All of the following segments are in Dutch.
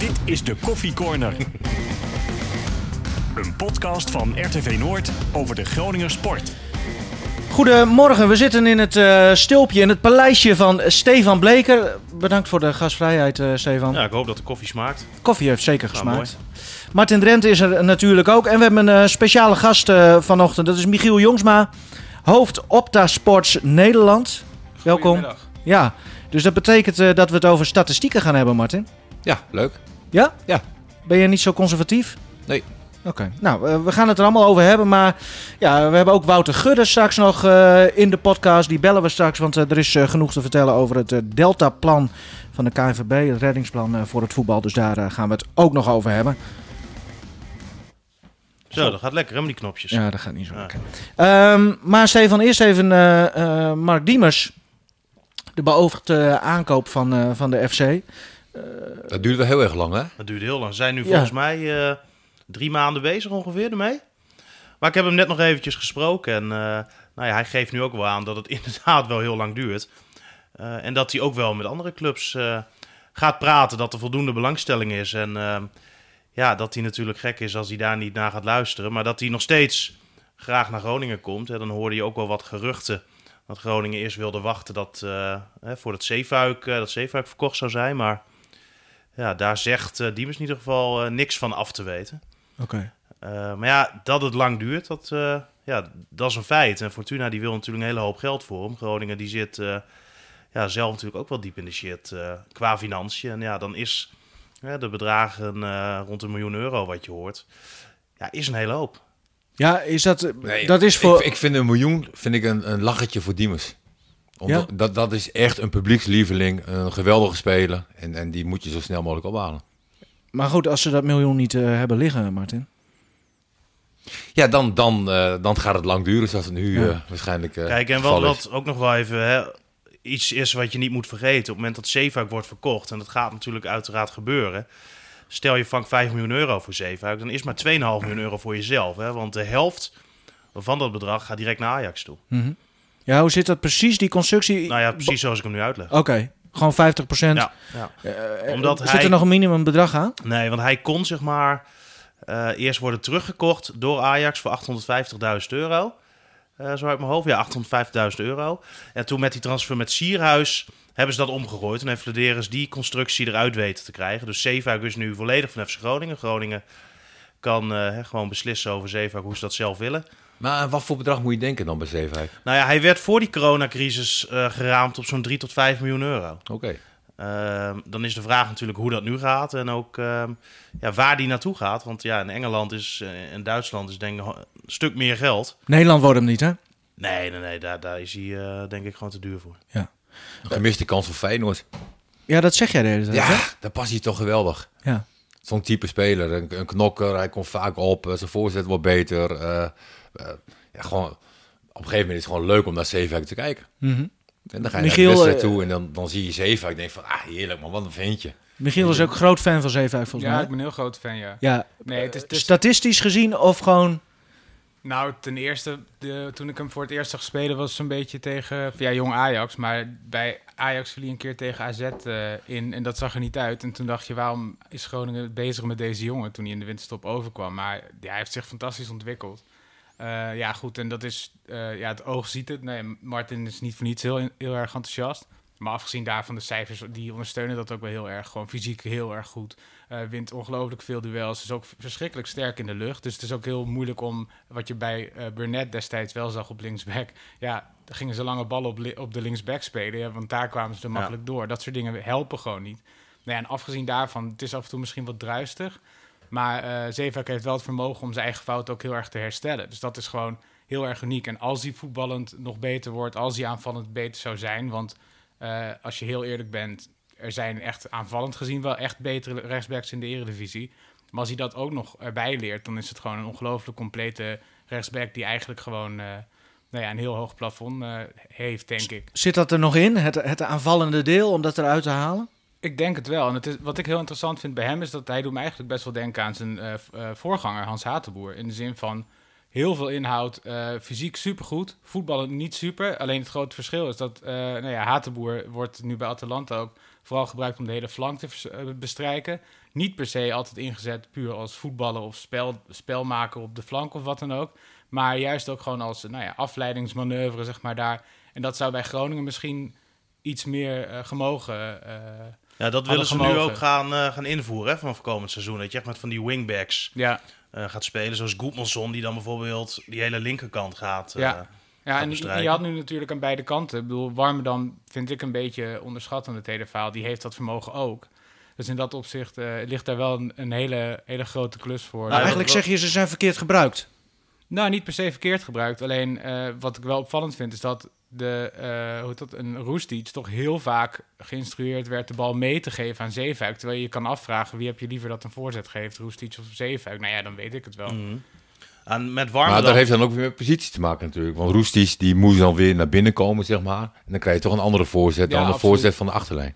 Dit is de Koffie Corner. Een podcast van RTV Noord over de Groninger sport. Goedemorgen, we zitten in het uh, stulpje, in het paleisje van Stefan Bleker. Bedankt voor de gastvrijheid, uh, Stefan. Ja, ik hoop dat de koffie smaakt. Koffie heeft zeker gesmaakt. Martin Drent is er natuurlijk ook. En we hebben een uh, speciale gast vanochtend. Dat is Michiel Jongsma, hoofd Opta Sports Nederland. Welkom. Ja, dus dat betekent dat we het over statistieken gaan hebben, Martin. Ja, leuk. Ja? Ja. Ben je niet zo conservatief? Nee. Oké, nou, uh, we gaan het er allemaal over hebben. Maar ja, we hebben ook Wouter Gudde straks nog uh, in de podcast. Die bellen we straks, want uh, er is genoeg te vertellen over het Delta-plan van de KNVB. Het reddingsplan voor het voetbal. Dus daar gaan we het ook nog over hebben. Zo, dat gaat lekker, hè, die knopjes. Ja, dat gaat niet zo lekker. Um, maar Stefan, eerst even Mark Diemers. De beoogde aankoop van, van de FC. Dat duurde heel erg lang, hè? Dat duurde heel lang. Ze zijn nu volgens mij drie maanden bezig ongeveer ermee. Maar ik heb hem net nog eventjes gesproken. En uh, nou ja, hij geeft nu ook wel aan dat het inderdaad wel heel lang duurt. Uh, en dat hij ook wel met andere clubs uh, gaat praten. Dat er voldoende belangstelling is. En ja, dat hij natuurlijk gek is als hij daar niet naar gaat luisteren. Maar dat hij nog steeds graag naar Groningen komt. Hè. Dan hoorde je ook wel wat geruchten. Dat Groningen eerst wilde wachten dat, voor het zeefuik, dat zeefuik verkocht zou zijn. Maar ja, daar zegt uh, Diemers in ieder geval niks van af te weten. Oké. Uh, maar ja, dat het lang duurt, dat, uh, ja, dat is een feit. En Fortuna die wil natuurlijk een hele hoop geld voor hem. Groningen die zit uh, ja, zelf natuurlijk ook wel diep in de shit qua financiën. En ja, dan is de bedragen rond een miljoen euro wat je hoort, ja, is een hele hoop. Ja, is dat, nee, dat is voor... Ik, ik, vind een miljoen vind ik een, een lachertje voor Diemers. Ja? dat, dat is echt een publiekslieveling, een geweldige speler. En, en die moet je zo snel mogelijk ophalen. Maar goed, als ze dat miljoen niet uh, hebben liggen, Martin. Ja, dan, dan, uh, dan gaat het lang duren, zoals het nu ja. uh, waarschijnlijk. Kijk, en wat, wat ook nog wel even hè, iets is wat je niet moet vergeten. Op het moment dat Zeefuik wordt verkocht, en dat gaat natuurlijk uiteraard gebeuren. Stel je vangt 5 miljoen euro voor Zeefuik, dan is maar 2,5 miljoen euro voor jezelf. Hè, want de helft van dat bedrag gaat direct naar Ajax toe. Mm -hmm. Ja, hoe zit dat precies, die constructie? Nou ja, precies zoals ik hem nu uitleg. Oké. Okay. Gewoon 50 procent. Ja, ja. Uh, Omdat zit hij... er nog een minimumbedrag aan? Nee, want hij kon zeg maar uh, eerst worden teruggekocht door Ajax voor 850.000 euro. Uh, zo uit mijn hoofd. Ja, 850.000 euro. En toen met die transfer met Sierhuis hebben ze dat omgegooid. En heeft Flederis die constructie eruit weten te krijgen. Dus Zeefuik is nu volledig van FC Groningen. Groningen kan gewoon beslissen over Zeefuik hoe ze dat zelf willen. Maar wat voor bedrag moet je denken dan bij Zeefuik? Nou ja, hij werd voor die coronacrisis uh, geraamd op zo'n 3 tot 5 miljoen euro. Oké. Okay. Uh, dan is de vraag natuurlijk hoe dat nu gaat en ook uh, ja, waar die naartoe gaat. Want ja, in Engeland is, in Duitsland is denk ik een stuk meer geld. Nederland wordt hem niet, hè? Nee, nee, nee, daar, daar is hij denk ik gewoon te duur voor. Ja. Een gemiste kans voor Feyenoord. Ja, dat zeg jij de hele tijd, Ja, hè? daar past hij toch geweldig. Ja. Zo'n type speler, een, een, knokker, hij komt vaak op, zijn voorzet wordt beter. Uh, ja, gewoon, op een gegeven moment is het gewoon leuk om naar Zeefuik te kijken. Mm -hmm. En dan ga je Michiel, naar de wedstrijd toe en dan, dan zie je Zeefuik. Ik denk van, ah heerlijk man, wat een ventje. Michiel is ook groot fan van Zeefuik volgens ja, mij. ik ben een heel groot fan, ja. ja. Nee, het is, het is... Statistisch gezien of gewoon... Nou, ten eerste, de, toen ik hem voor het eerst zag spelen, was het zo'n beetje tegen ja, jong Ajax. Maar bij Ajax viel hij een keer tegen AZ uh, in en dat zag er niet uit. En toen dacht je, waarom is Groningen bezig met deze jongen toen hij in de winterstop overkwam? Maar ja, hij heeft zich fantastisch ontwikkeld. Uh, ja, goed, en dat is, uh, ja, het oog ziet het. Nee, Martin is niet voor niets heel, heel erg enthousiast. Maar afgezien daarvan, de cijfers, die ondersteunen dat ook wel heel erg. Gewoon fysiek heel erg goed. Uh, wint ongelooflijk veel duels. Is ook verschrikkelijk sterk in de lucht. Dus het is ook heel moeilijk om, wat je bij uh, Burnett destijds wel zag op linksback. Ja, gingen ze lange ballen op, op de linksback spelen. Ja, want daar kwamen ze er makkelijk ja. door. Dat soort dingen helpen gewoon niet. Nou ja, en afgezien daarvan, het is af en toe misschien wat druistig. Maar uh, Zeefuik heeft wel het vermogen om zijn eigen fout ook heel erg te herstellen. Dus dat is gewoon heel erg uniek. En als hij voetballend nog beter wordt, als hij aanvallend beter zou zijn... want uh, als je heel eerlijk bent, er zijn echt aanvallend gezien wel echt betere rechtsbacks in de eredivisie. Maar als hij dat ook nog erbij leert, dan is het gewoon een ongelooflijk complete rechtsback... die eigenlijk gewoon uh, nou ja, een heel hoog plafond heeft, denk ik. Zit dat er nog in, het, het aanvallende deel, om dat eruit te halen? Ik denk het wel. En het is, wat ik heel interessant vind bij hem is dat hij doet me eigenlijk best wel denken aan zijn uh, uh, voorganger Hans Hatenboer. In de zin van heel veel inhoud, uh, fysiek supergoed, voetballen niet super. Alleen het grote verschil is dat nou ja, Hatenboer wordt nu bij Atalanta ook vooral gebruikt om de hele flank te bestrijken. Niet per se altijd ingezet puur als voetballer of spel, spelmaker op de flank of wat dan ook. Maar juist ook gewoon als nou ja, afleidingsmanoeuvre, zeg maar daar. En dat zou bij Groningen misschien iets meer gemogen. Uh, ja, dat willen ze nu ook gaan, uh, gaan invoeren hè, vanaf komend seizoen. Dat je echt met van die wingbacks ja. gaat spelen. Zoals Goedmanson, die dan bijvoorbeeld die hele linkerkant gaat. Ja. Ja, en je had nu natuurlijk aan beide kanten. Ik bedoel, Warmerdam vind ik een beetje onderschattend het hele verhaal. Die heeft dat vermogen ook. Dus in dat opzicht ligt daar wel een, een, hele, hele grote klus voor. Nou, eigenlijk zeg je, ze zijn verkeerd gebruikt. Nou, niet per se verkeerd gebruikt. Alleen uh, wat ik wel opvallend vind, is dat de, uh, hoe dat, een Roestic toch heel vaak geïnstrueerd werd de bal mee te geven aan Zeefuik. Terwijl je kan afvragen, wie heb je liever dat een voorzet geeft, Roestic of Zeefuik? Nou ja, dan weet ik het wel. Mm. En met warme maar dat heeft dan ook weer met positie te maken natuurlijk. Want Roestic die moet dan weer naar binnen komen, zeg maar. En dan krijg je toch een andere voorzet dan de voorzet van de achterlijn.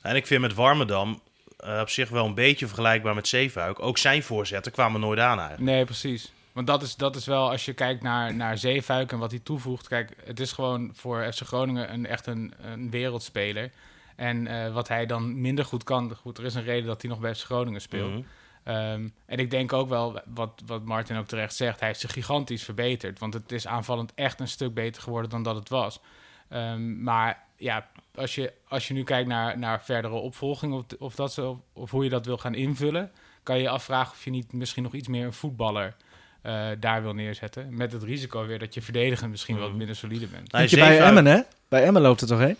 En ik vind met Warmerdam uh, op zich wel een beetje vergelijkbaar met Zeefuik. Ook zijn voorzetten kwamen nooit aan eigenlijk. Nee, precies. Want dat is, dat is wel, als je kijkt naar, naar Zeefuik en wat hij toevoegt. Kijk, het is gewoon voor FC Groningen een, echt een, een wereldspeler. En uh, wat hij dan minder goed kan, goed, er is een reden dat hij nog bij FC Groningen speelt. Mm um, en ik denk ook wel, wat, wat Martin ook terecht zegt, hij heeft zich gigantisch verbeterd. Want het is aanvallend echt een stuk beter geworden dan dat het was. Um, maar ja, als je, als je nu kijkt naar, naar verdere opvolging of, of, dat zo, of hoe je dat wil gaan invullen, kan je je afvragen of je niet misschien nog iets meer een voetballer uh, daar wil neerzetten. Met het risico weer dat je verdedigend misschien wat mhm. minder solide bent. Nou, je bij Emmen, hè? Bij Emmen loopt het toch heen?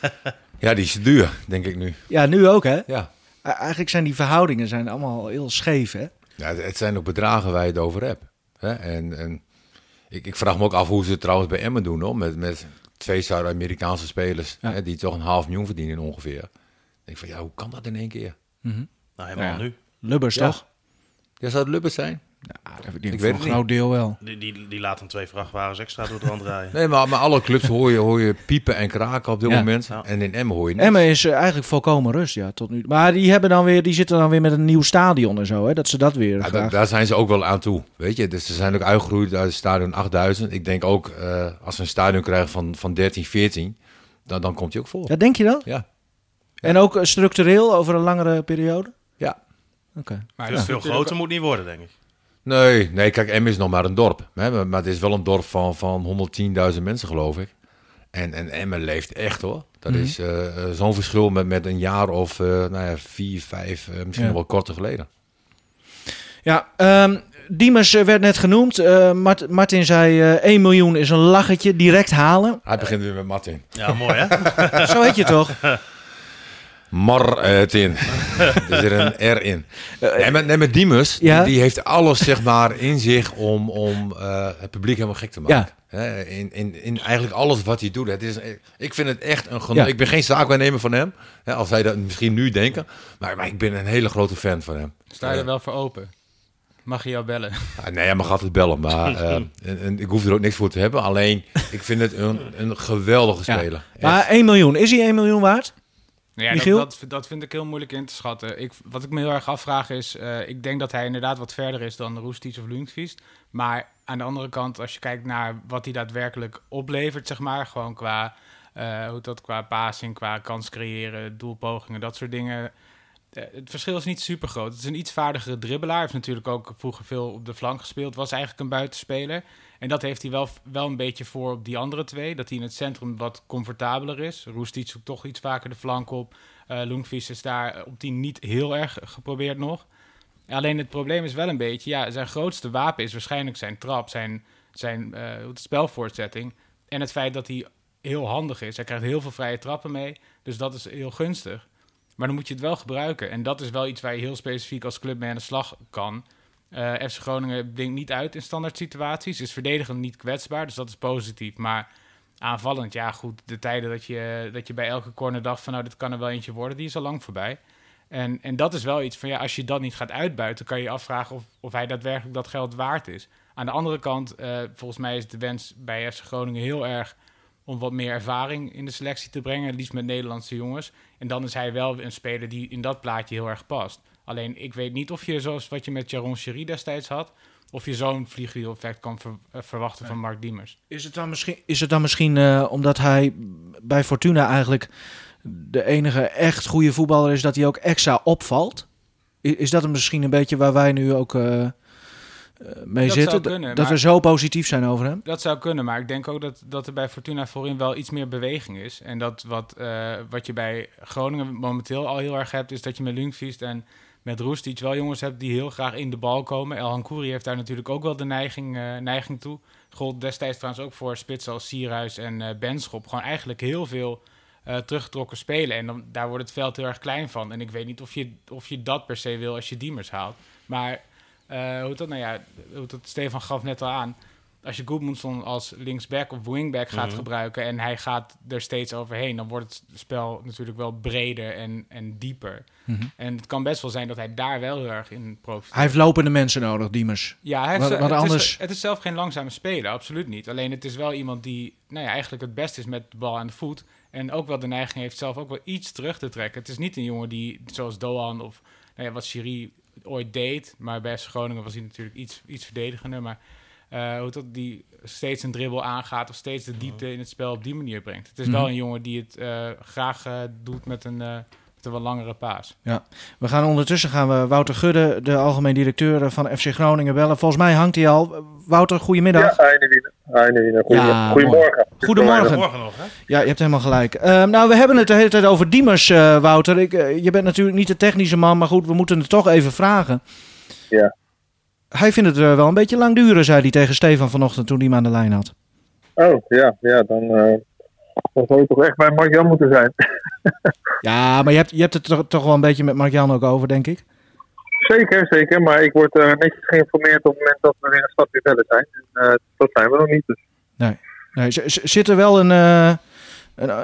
ja, die is duur, denk ik nu. Ja, nu ook, hè? Ja. Eigenlijk zijn die verhoudingen zijn allemaal heel scheef, hè? Ja, het zijn ook bedragen waar je het over hebt. Hè? En, en ik, ik, vraag me ook af hoe ze het trouwens bij Emmen doen, hoor. Met, met twee Zuid-Amerikaanse spelers hè, die toch een half miljoen verdienen ongeveer. Ik denk van, ja, hoe kan dat in één keer? Mm -hmm. Nou, helemaal ja. nu. Lubbers, toch? Ja, zou het Lubbers zijn? Ja, ik weet een groot deel wel. Die, die, die laten twee vrachtwagens extra door het land rijden. Nee, maar, maar alle clubs hoor je, hoor je piepen en kraken op dit moment. En in Emmen hoor je niks. Emmen is uh, eigenlijk volkomen rust, ja, tot nu. Maar die, hebben dan weer, die zitten dan weer met een nieuw stadion en zo, hè, dat ze dat weer ja, daar zijn ze ook wel aan toe, weet je. Dus ze zijn ook uitgegroeid uit het stadion 8000. Ik denk ook, uh, als ze een stadion krijgen van, van 13, 14, dan, dan komt hij ook voor. Ja, denk je dat? Ja. En ook uh, structureel over een langere periode? Ja. Oké. Maar dus veel groter moet niet worden, denk ik. Nee, nee, kijk, M is nog maar een dorp. Hè, maar het is wel een dorp van, van 110.000 mensen, geloof ik. En, en Emmen leeft echt hoor. Dat mhm. is uh, zo'n verschil met, met een jaar of uh, nou ja, vier, vijf, uh, misschien ja. wel korter geleden. Ja, um, Diemers werd net genoemd. Mart, Martin zei 1 miljoen is een lachetje, direct halen. Hij begint weer met Martin. Ja, mooi hè? Zo heet je toch? Martin. er zit een R in. Nee, met, met Diemers, ja? die, die, heeft alles zeg maar in zich om, om uh, het publiek helemaal gek te maken. Ja. in, in, in eigenlijk alles wat hij doet. Het is, ik vind het echt een genot. Ik ben geen zaakwaarnemer van hem, hè, als zij dat misschien nu denken. Maar, maar ik ben een hele grote fan van hem. Sta je er wel voor open? Mag je jou bellen? Ja, nee, hij mag altijd bellen. Maar uh, en, en, ik hoef er ook niks voor te hebben. Alleen, ik vind het een, een geweldige speler. Maar 1 miljoen, is hij 1 miljoen waard? Ja, dat, dat, dat, vind ik heel moeilijk in te schatten. Ik, wat ik me heel erg afvraag is, uh, ik denk dat hij inderdaad wat verder is dan Roestic of Lundqvist. Maar aan de andere kant, als je kijkt naar wat hij daadwerkelijk oplevert, zeg maar, gewoon qua, uh, hoe dat, qua passing, qua kans creëren, doelpogingen, dat soort dingen. Uh, het verschil is niet super groot. Het is een iets vaardigere dribbelaar. Hij heeft natuurlijk ook vroeger veel op de flank gespeeld. Was eigenlijk een buitenspeler. En dat heeft hij wel, wel een beetje voor op die andere twee. Dat hij in het centrum wat comfortabeler is. Roestic zoekt toch iets vaker de flank op. Uh, is daar op die niet heel erg geprobeerd nog. Alleen het probleem is wel een beetje... Ja, zijn grootste wapen is waarschijnlijk zijn trap, zijn, zijn uh, spelvoortzetting. En het feit dat hij heel handig is. Hij krijgt heel veel vrije trappen mee. Dus dat is heel gunstig. Maar dan moet je het wel gebruiken. En dat is wel iets waar je heel specifiek als club mee aan de slag kan... Uh, FC Groningen denkt niet uit in standaard situaties. Is verdedigend niet kwetsbaar, dus dat is positief. Maar aanvallend, ja goed, de tijden dat je, dat je bij elke corner dacht van nou, dit kan er wel eentje worden, die is al lang voorbij. En, en dat is wel iets van ja, als je dat niet gaat uitbuiten, kan je je afvragen of, of hij daadwerkelijk dat geld waard is. Aan de andere kant, uh, volgens mij is de wens bij FC Groningen heel erg om wat meer ervaring in de selectie te brengen. Liefst met Nederlandse jongens. En dan is hij wel een speler die in dat plaatje heel erg past. Alleen ik weet niet of je, zoals wat je met Jaron Cherie destijds had, of je zo'n vliegwiel-effect kan eh, verwachten van Mark Diemers. Is het dan misschien, is het dan misschien uh, omdat hij bij Fortuna eigenlijk de enige echt goede voetballer is, dat hij ook extra opvalt? Is dat misschien een beetje waar wij nu ook uh, mee dat zitten? Kunnen, dat we zo positief zijn over hem? Dat zou kunnen, maar ik denk ook dat, dat er bij Fortuna voorin wel iets meer beweging is. En dat wat, wat je bij Groningen momenteel al heel erg hebt, is dat je met Lundqvist en met Roestic wel jongens hebt die heel graag in de bal komen. El Hankouri heeft daar natuurlijk ook wel de neiging, uh, neiging toe. Gold destijds trouwens ook voor spitsen als Sierhuis en uh, Benschop. Gewoon eigenlijk heel veel uh, teruggetrokken spelen. En dan, daar wordt het veld heel erg klein van. En ik weet niet of je, of je dat per se wil als je Diemers haalt. Maar hoe dat, nou ja, hoe dat Stefan gaf net al aan als je Goodmanson als linksback of wingback gaat mhm. gebruiken en hij gaat er steeds overheen, dan wordt het spel natuurlijk wel breder en, en dieper. Mhm. En het kan best wel zijn dat hij daar wel heel erg in profiteert. Hij heeft lopende mensen nodig, Diemers. Ja, hij heeft, wat, wat het, anders... is, het is zelf geen langzame speler, absoluut niet. Alleen het is wel iemand die nou ja, eigenlijk het beste is met de bal aan de voet. En ook wel de neiging heeft zelf ook wel iets terug te trekken. Het is niet een jongen die, zoals Doan of nou ja, wat Chiri ooit deed. Maar bij Groningen was hij natuurlijk iets, iets verdedigender. Maar hoe dat die steeds een dribbel aangaat of steeds de diepte in het spel op die manier brengt. Het is wel mhm. een jongen die het uh, graag uh, doet met een, met een wat langere paas. Ja, we gaan ondertussen gaan we Wouter Gudde, de algemeen directeur van FC Groningen, bellen. Volgens mij hangt hij al. Wouter, goedemiddag. Ja, Goedemorgen. Ja, Goedemorgen. Goedemorgen. Goedemorgen nog, hè? Ja, je hebt helemaal gelijk. Ehm, nou, we hebben het de hele tijd over Diemers, Wouter. Ik, je bent natuurlijk niet de technische man, maar goed, we moeten het toch even vragen. Ja hij vindt het uh, wel een beetje lang duren, zei hij tegen Stefan vanochtend toen hij hem aan de lijn had. Oh, ja, ja dan, uh, dan zou je toch echt bij Mark-Jan moeten zijn. ja, maar je hebt, je hebt het toch, toch wel een beetje met Mark-Jan ook over, denk ik? Zeker, zeker. Maar ik word uh, netjes geïnformeerd op het moment dat we weer een stapje verder zijn. En dat zijn we nog niet. Dus. Nee. nee. Zit er wel een, een,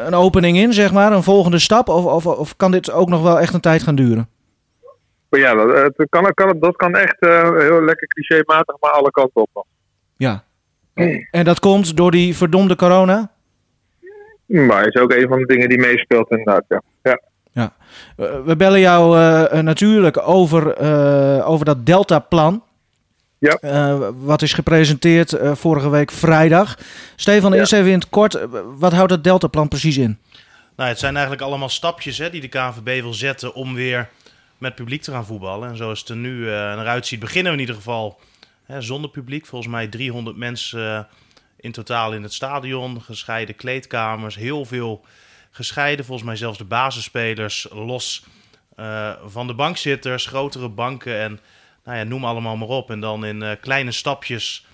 een, opening in, zeg maar? Een volgende stap? Of, of, of kan dit ook nog wel echt een tijd gaan duren? Ja, dat, het kan, kan, dat kan echt uh, heel lekker clichématig, maar alle kanten op. Ja. En dat komt door die verdomde corona? Maar is ook een van de dingen die meespeelt inderdaad, ja. ja. ja. We bellen jou uh, natuurlijk over, uh, over dat Delta-plan. Ja. Uh, wat is gepresenteerd vorige week vrijdag. Stefan, ja. eerst even in het kort. Wat houdt dat Delta-plan precies in? Nou, het zijn eigenlijk allemaal stapjes hè, die de KNVB wil zetten om weer met publiek te gaan voetballen. En zoals het er nu uh, eruit ziet, beginnen we in ieder geval hè, zonder publiek. Volgens mij 300 mensen uh, in totaal in het stadion, gescheiden kleedkamers, heel veel gescheiden. Volgens mij zelfs de basisspelers los uh, van de bankzitters, grotere banken en nou ja, noem allemaal maar op. En dan in kleine stapjes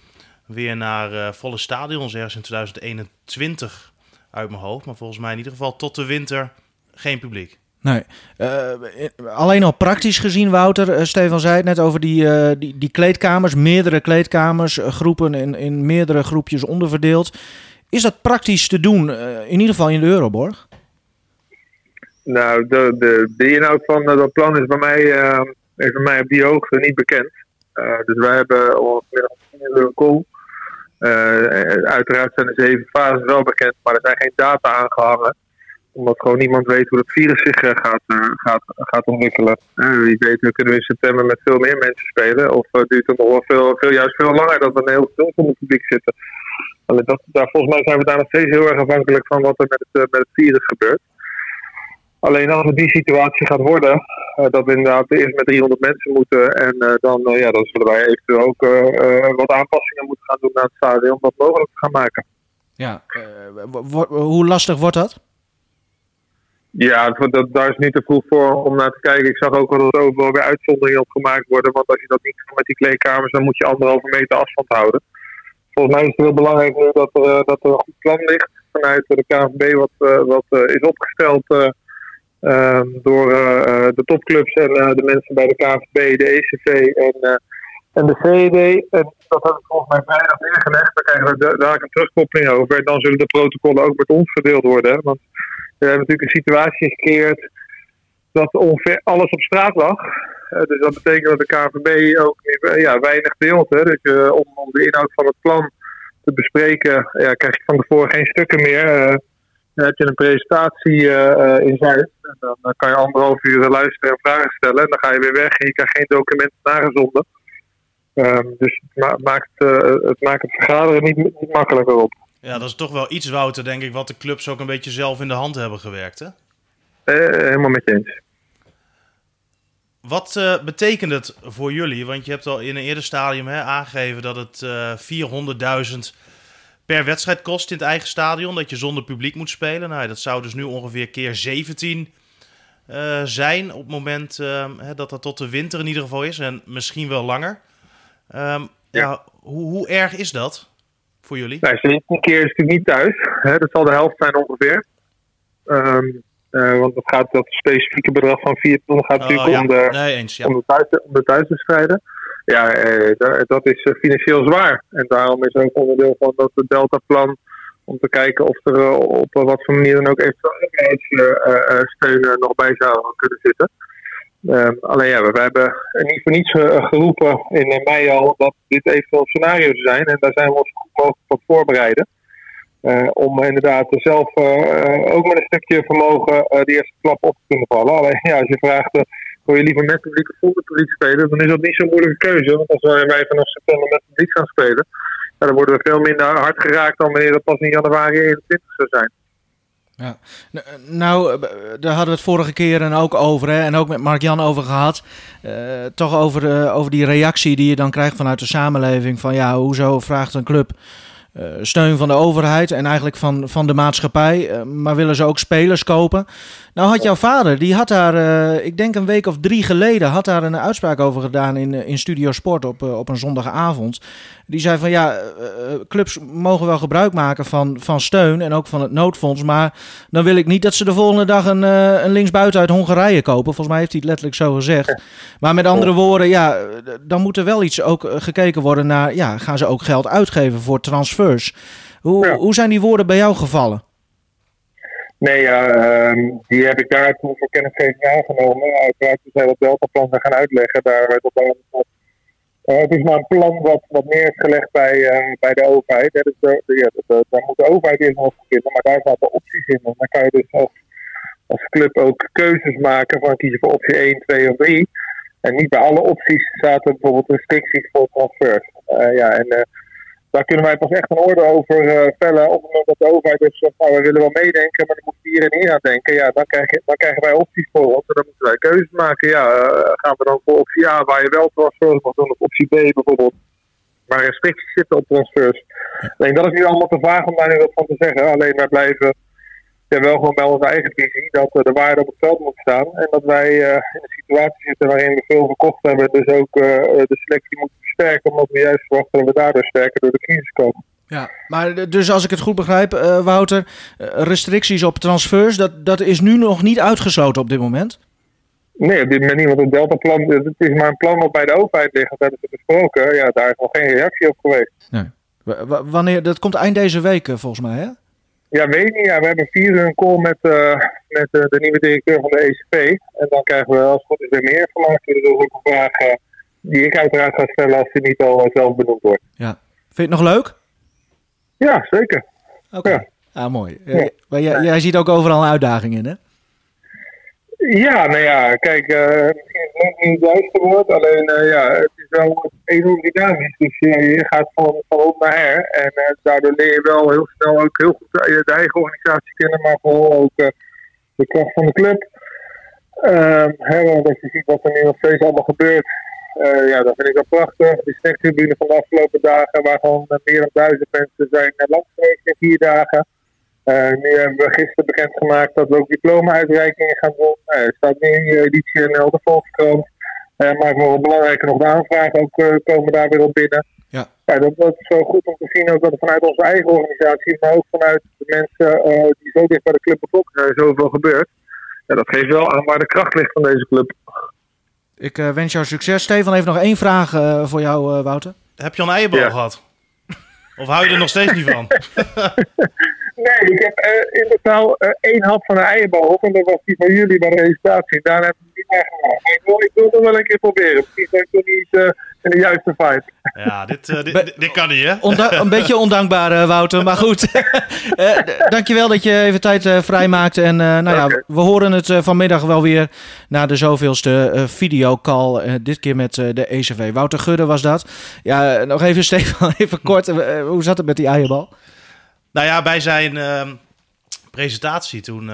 weer naar volle stadions ergens in 2021 uit mijn hoofd. Maar volgens mij in ieder geval tot de winter geen publiek. Nee. Uh, alleen al praktisch gezien, Wouter, uh, Stefan zei het net over die, uh, die, die, kleedkamers, meerdere kleedkamers, groepen in, in meerdere groepjes onderverdeeld. Is dat praktisch te doen, in ieder geval in de Euroborg? Nou, de, de, de inhoud van dat plan is bij mij, is bij mij op die hoogte niet bekend. dus wij hebben ongeveer een call. uiteraard zijn de zeven fases wel bekend, maar er zijn geen data aangehangen omdat gewoon niemand weet hoe dat virus zich eh, gaat, eh, gaat, gaat ontwikkelen. wie weet kunnen we in september met veel meer mensen spelen. Of duurt het nog wel veel, veel, juist veel langer dat we een heel veel van het publiek zitten. Dat, daar, volgens mij zijn we daar nog steeds heel erg afhankelijk van wat er met het, met het virus gebeurt. Alleen als het die situatie gaat worden, dat we inderdaad eerst met 300 mensen moeten. En dan, ja, dan zullen wij eventueel ook wat aanpassingen moeten gaan doen naar het stadion om dat mogelijk te gaan maken. Ja, hoe lastig wordt dat? Ja, dat, daar is niet te vroeg voor om naar te kijken. Ik zag ook dat er overal weer uitzonderingen op gemaakt worden. Want als je dat niet doet met die kleedkamers, dan moet je anderhalve meter afstand houden. Volgens mij is het heel belangrijk dat er, eh, dat er een goed plan ligt vanuit de KNVB, wat, eh, wat eh, is opgesteld ehm, door de topclubs en de mensen bij de KNVB, de ECV en, en de CED. En dat heb ik volgens mij vrijdag neergelegd. Daar krijgen we daar een terugkoppeling over. En dan zullen de protocollen ook met ons verdeeld worden. Want we hebben natuurlijk een situatie gecreëerd dat ongeveer alles op straat lag. Uh, dus dat betekent dat de KVB ook ja, weinig deelt. Hè. Dus, uh, om, om, de inhoud van het plan te bespreken, ja, krijg je van tevoren geen stukken meer. dan heb je een presentatie in Zuid. En dan kan je anderhalf uur luisteren en vragen stellen. En dan ga je weer weg en je krijgt geen documenten nagezonden. Ehm, dus het maakt, het maakt het vergaderen niet, niet makkelijker op. Ja, dat is toch wel iets, Wouter, denk ik, wat de clubs ook een beetje zelf in de hand hebben gewerkt, hè? helemaal met je eens. Wat uh, betekent het voor jullie? Want je hebt al in een eerder stadium hè, aangegeven dat het uh, 400.000 per wedstrijd kost in het eigen stadion. Dat je zonder publiek moet spelen. Nou, dat zou dus nu ongeveer keer 17 uh, eh, zijn op het moment hè, dat dat tot de winter in ieder geval is. En misschien wel langer. Um, ja. ja hoe, hoe, erg is dat voor jullie? Nou, 17 keer is natuurlijk niet thuis. Hè? Dat zal de helft zijn ongeveer. Um, uh, want het gaat dat specifieke bedrag van 4 ton gaat oh, natuurlijk om, de, nee, eens, ja. om, de thuis, om de thuiswedstrijden. Ja, eh, dat is uh, financieel zwaar. En daarom is ook onderdeel van dat Delta-plan om te kijken of er op wat voor manier dan ook eventueel overheidssteun nog bij zou kunnen zitten. Um, alleen ja, we, we, hebben niet voor niets geroepen in mei al dat dit eventueel scenario's zijn. En daar zijn we ons mogelijk op voorbereiden. Uh, om inderdaad zelf uh, ook met een stukje vermogen uh, die eerste klap op te kunnen vallen. Alleen ja, als je vraagt, wil je liever met publiek of zonder publiek spelen, dan is dat niet zo'n moeilijke keuze. Want als wij vanaf september met publiek gaan spelen, dan worden we veel minder hard geraakt dan wanneer dat pas in januari 21 zou zijn. Ja. Nou, daar hadden we het vorige keer en ook over, hè, en ook met Mark-Jan over gehad. toch over, over die reactie die je dan krijgt vanuit de samenleving. Van ja, hoezo vraagt een club uh, steun van de overheid en eigenlijk van, van de maatschappij. Uh, maar willen ze ook spelers kopen? Nou had jouw vader, die had daar, uh, ik denk een week of drie geleden, had daar een uitspraak over gedaan in, in Studio Sport op, op een zondagavond. Die zei van ja, clubs mogen wel gebruik maken van, van steun en ook van het noodfonds. Maar dan wil ik niet dat ze de volgende dag een, een linksbuiten uit Hongarije kopen. Volgens mij heeft hij het letterlijk zo gezegd. Maar met andere woorden, ja, dan moet er wel iets ook gekeken worden naar, ja, gaan ze ook geld uitgeven voor transfer? Hoe, hoe zijn die woorden bij jou gevallen? Nee, uh, die heb ik daar toen voor kennisgeving aangenomen. Uiteraard zijn dat deltaplan gaan uitleggen. Daar werd op uh, het is maar een plan wat, wat meer is gelegd bij, uh, bij de overheid. Dus de, de, ja, de, daar moet de overheid eerst nog vinden, maar daar zaten opties in. En dan kan je dus als, als club ook keuzes maken van kiezen voor optie 1, 2 of 3. En niet bij alle opties zaten bijvoorbeeld restricties voor transfers. Uh, ja, en daar kunnen wij pas echt een orde over uh, vellen. Op het moment dat de overheid dus nou we willen wel meedenken, maar dan moet hier en hier aan denken. Ja, dan, krijg je, dan krijgen wij opties voor ons en dan moeten wij keuzes maken. Ja, uh, gaan we dan voor optie A, waar je wel transfers mag doen, of optie B bijvoorbeeld, waar restricties zitten op transfers. Alleen dat is nu allemaal te vaag om daar nu wat van te zeggen. Alleen wij blijven ja, wel gewoon bij onze eigen visie dat uh, de waarde op het veld moet staan. En dat wij uh, in een situatie zitten waarin we veel verkocht hebben, dus ook uh, de selectie moeten versterken, omdat we juist verwachten dat we daardoor sterker door de crisis komen. Ja, maar dus als ik het goed begrijp, Wouter, restricties op transfers, dat, dat is nu nog niet uitgesloten op dit moment? Nee, op dit moment niet, want het Delta-plan, het is maar een plan wat bij de overheid ligt, dat hebben ze besproken. Ja, daar is nog geen reactie op geweest. Nee. W wanneer, dat komt eind deze week volgens mij, hè? Ja, weet niet. Ja, we hebben vier uur een call met, uh, met uh, de nieuwe directeur van de ECP. En dan krijgen we als het goed is weer meer informatie. Dus dat is ook een vraag uh, die ik uiteraard ga stellen als die niet al zelf benoemd wordt. Ja. Vind je het nog leuk? Ja, zeker. Oké. Ja. Ah, mooi. Ja. Maar jij, jij ziet ook overal een uitdaging in, hè? Ja, nou ja, kijk, uh, is het niet het juiste woord, alleen uh, ja, het is wel enorm dynamisch. Dus uh, je gaat van, van op naar her en daardoor leer je wel heel snel ook heel goed de, de eigen organisatie kennen, maar vooral ook de kracht van de club. Ehm, hè, dat je ziet wat er nu nog steeds allemaal gebeurt. ja, dat vind ik wel prachtig. Die snacktribune van de afgelopen dagen, waar gewoon meer dan duizend mensen zijn langs geweest in vier dagen. Uh, nu hebben we gisteren bekendgemaakt dat we ook diploma-uitreikingen gaan doen. Uh, er staat nu in de editie NL de Volkskrant. Uh, maar wel belangrijker nog de aanvragen ook komen daar weer op binnen. Ja. ja dat, dat, is wel goed om te zien ook dat er vanuit onze eigen organisatie, maar ook vanuit de mensen die zo dicht bij de club betrokken zijn, zoveel gebeurt. Ja, dat geeft wel aan waar de kracht ligt van deze club. Ik wens jou succes. Stefan heeft nog één vraag voor jou, Wouter. Heb je al een eierbal gehad? Of hou je er nog steeds niet van? Nee, ik heb uh, in totaal uh, één hap van de eierbal op. En dat was die van jullie bij de registratie. Daar heb ik niet meer gemaakt. Ik wil, ik wil het wel een keer proberen. Misschien dat ik er niet uh, in de juiste vibe. Ja, dit, uh, dit, dit, kan niet, hè? een beetje ondankbaar, uh, Wouter. Maar goed, uh, dankjewel dat je even tijd uh, vrijmaakt. En nou okay. ja, we horen het vanmiddag wel weer na de zoveelste videocall. dit keer met de ECV. Wouter Gudde was dat. Ja, nog even Stefan, even kort. hoe zat het met die eierbal? Nou ja, bij zijn ehm, presentatie toen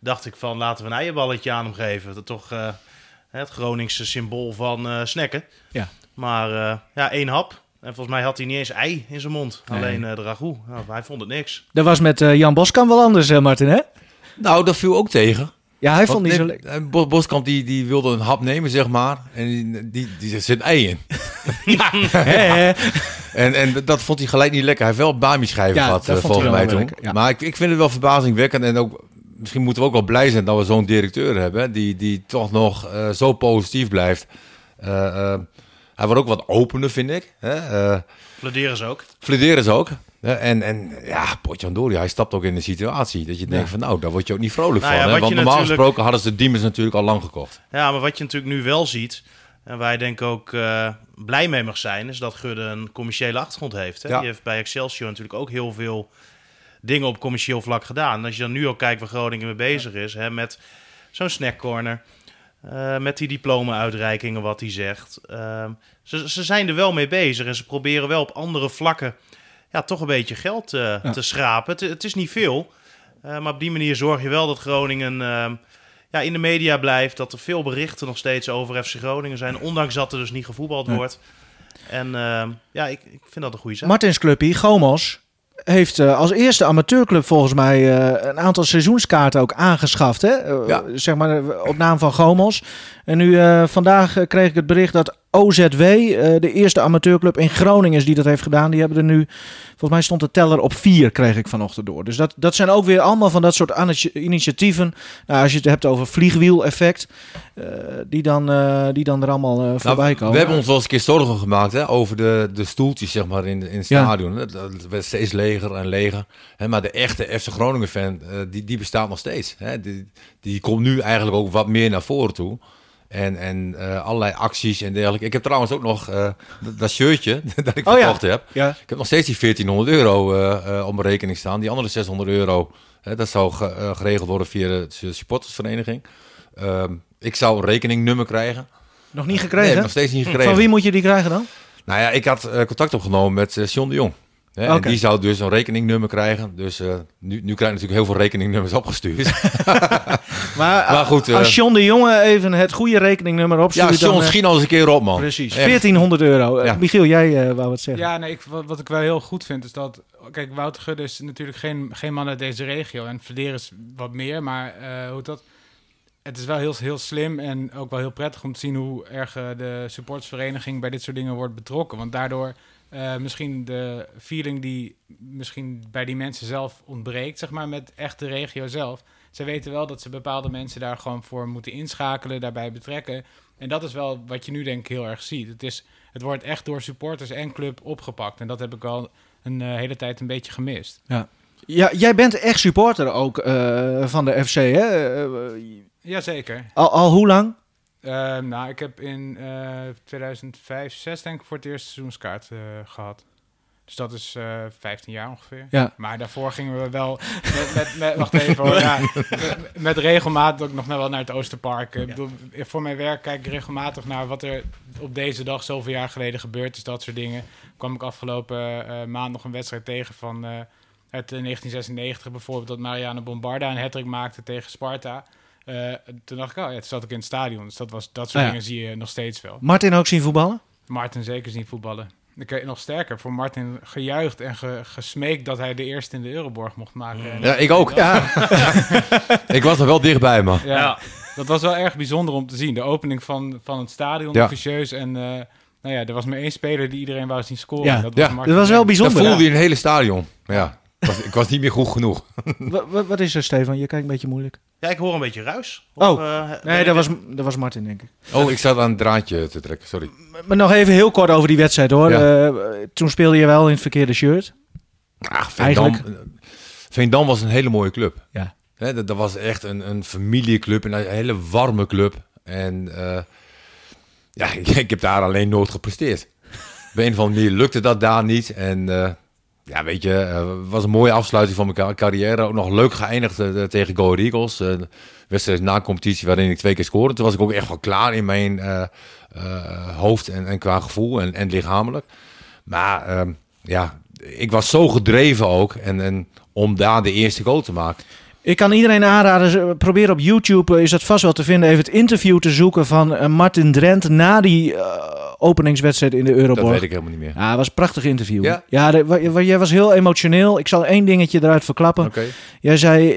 dacht ik van laten we een eierballetje aan hem geven. Dat toch het Groningse symbool van uh, snacken. Ja. Maar uh, ja, één hap. En volgens mij had hij niet eens ei in zijn mond. Alleen uh, de ragout. Nou, hij vond het niks. Dat was met Jan Boskamp wel anders, Martin, hè? Nou, dat viel ook tegen. Ja, hij vond niet zo lekker. Bos, Boskamp die, die wilde een hap nemen, zeg maar. En die, die, die zit ei in. ja, en, en dat vond hij gelijk niet lekker. Hij heeft wel bami schijven ja, gehad, volgens mij toen. Ja. Maar ik, ik vind het wel verbazingwekkend. En ook misschien moeten we ook wel blij zijn dat we zo'n directeur hebben. Die, die toch nog uh, zo positief blijft. Uh, uh, hij wordt ook wat opener, vind ik. Hè? Fladeren ze ook. Fladeren ze ook. En, en ja, Potjandori, hij stapt ook in een situatie dat je denkt van nou, daar word je ook niet vrolijk nou, van. Ja, Want normaal natuurlijk... gesproken hadden ze de Diemers natuurlijk al lang gekocht. Ja, maar wat je natuurlijk nu wel ziet, en waar je denk ik ook uh, blij mee mag zijn, is dat Gudde een commerciële achtergrond heeft. Hè? Ja. Die heeft bij Excelsior natuurlijk ook heel veel dingen op commercieel vlak gedaan. En als je dan nu al kijkt waar Groningen mee bezig is, hè, met zo'n snackcorner, uh, met die diploma-uitreikingen, wat hij zegt. Uh, ze, ze zijn er wel mee bezig en ze proberen wel op andere vlakken ja, toch een beetje geld ja. te schrapen. Het, het, is niet veel, eh, maar op die manier zorg je wel dat Groningen ehm, ja, in de media blijft. Dat er veel berichten nog steeds over FC Groningen zijn, ondanks dat er dus niet gevoetbald wordt. En ehm, ja, ik, ik vind dat een goede zaak. Martins Gomos, heeft uh, als eerste amateurclub volgens mij uh, een aantal seizoenskaarten ook aangeschaft. Hè? Uh, ja. Zeg maar op naam van Gomos. En nu vandaag kreeg ik het bericht dat OZW, de eerste amateurclub in Groningen is die dat heeft gedaan. Die hebben er nu, volgens mij stond de teller op vier, kreeg ik vanochtend door. Dus dat, dat zijn ook weer allemaal van dat soort initiatieven. Nou, als je het hebt over vliegwiel-effect, die, dan, die dan er allemaal nou, voorbij komen. We hebben ons wel eens een keer zorgen gemaakt hè, over de, de stoeltjes zeg maar, in, in het stadion. Dat werd steeds leger en leger. Hè, maar de echte FC Groningen fan, die, die bestaat nog steeds. Hè. Die, die komt nu eigenlijk ook wat meer naar voren toe. En, en uh, allerlei acties en dergelijke. Ik heb trouwens ook nog uh, dat shirtje dat ik oh, verkocht ja. heb. Ja. Ik heb nog steeds die 1400 euro uh, op mijn rekening staan. Die andere 600 euro, dat zou geregeld worden via de supportersvereniging. Ehm, ik zou een rekeningnummer krijgen. Nog niet gekregen? Nee, nog steeds niet gekregen. Van wie moet je die krijgen dan? Nou ja, ik had contact opgenomen met John de Jong. Hè, En die zou dus een rekeningnummer krijgen. Dus uh, nu, nu krijg je natuurlijk heel veel rekeningnummers opgestuurd. maar, maar, goed, uh, als John de Jonge even het goede rekeningnummer opstuurt... Ja, John, dan, misschien al eens een keer op, man. Precies, 1400 euro. Ja. Michiel, jij wou wat zeggen. Ja, nee, ik, wat, wat, ik wel heel goed vind is dat... Kijk, Wouter Gudde is natuurlijk geen, geen man uit deze regio. En Verdeer is wat meer, maar uh, hoe dat... Het is wel heel, heel slim en ook wel heel prettig om te zien hoe erg de supportsvereniging bij dit soort dingen wordt betrokken. Want daardoor uh, misschien de feeling die misschien bij die mensen zelf ontbreekt, zeg maar, met echt de regio zelf. Ze weten wel dat ze bepaalde mensen daar gewoon voor moeten inschakelen, daarbij betrekken. En dat is wel wat je nu denk ik heel erg ziet. Het, is, het wordt echt door supporters en club opgepakt. En dat heb ik al een uh, hele tijd een beetje gemist. Ja. Ja, jij bent echt supporter ook uh, van de FC, hè? Jazeker. Al, al hoe lang? Uh, nou, ik heb in uh, 2005, 6 denk ik voor het eerste seizoenskaart uh, gehad. Dus dat is uh, eh, 15 jaar ongeveer. Ja. Maar daarvoor gingen we wel met, met, met wacht even hoor, ja, met, met, regelmaat ook nog wel naar het Oosterpark. Ja. Bedoel, voor mijn werk kijk ik regelmatig naar wat er op deze dag zoveel jaar geleden gebeurd is, dat soort dingen. Kwam ik afgelopen uh, maand nog een wedstrijd tegen van het 1996 bijvoorbeeld dat Mariano Bombarda een hattrick maakte tegen Sparta. Uh, toen dacht ik, oh ja, toen zat ik in het stadion. Dus dat, was, dat soort ja. dingen zie je nog steeds wel. Martin ook zien voetballen? Martin zeker zien voetballen. Ik nog sterker, voor Martin gejuicht en ge, gesmeekt dat hij de eerste in de Euroborg mocht maken. Ja, ik ook. Ja. ik was er wel dichtbij, man. Ja, ja, dat was wel erg bijzonder om te zien. De opening van, van het stadion, ja. officieus. En uh, nou ja, er was maar één speler die iedereen wou zien scoren. Ja, dat was, ja. dat was wel bijzonder. Dat voelde je een hele stadion. Ja. Ik was, ik was niet meer goed genoeg. wat, wat, is er, Stefan? Je kijkt een beetje moeilijk. Ja, ik hoor een beetje ruis. Of, oh, uh, nee, dat was, dat was Martin, denk ik. Oh, ik zat aan het draadje te trekken, sorry. Maar nog even heel kort over die wedstrijd, hoor. Ja. Uh, toen speelde je wel in het verkeerde shirt. Ach, Veendam, Veendam was een hele mooie club. Ja. He, dat, dat, was echt een, een familieclub, een hele warme club. En uh, ja, ik, heb daar alleen nooit gepresteerd. Op een of andere manier lukte dat daar niet. En ja, weet je, het was een mooie afsluiting van mijn carrière. Ook nog leuk geëindigd tegen Go Eagles. wedstrijd na competitie waarin ik twee keer scoorde. Toen was ik ook echt wel klaar in mijn hoofd en, en qua gevoel en, en lichamelijk. Maar ehm, ja, ik was zo gedreven ook. En, en om daar de eerste goal te maken. Ik kan iedereen aanraden, probeer op YouTube, eh, is dat vast wel te vinden, even het interview te zoeken van uh, Martin Drent na die uh, openingswedstrijd in de Euroborg. Dat weet ik helemaal niet meer. Ja, het was een prachtig interview. Ja, ja jij was heel emotioneel. Ik zal één dingetje eruit verklappen. Okay. Jij zei,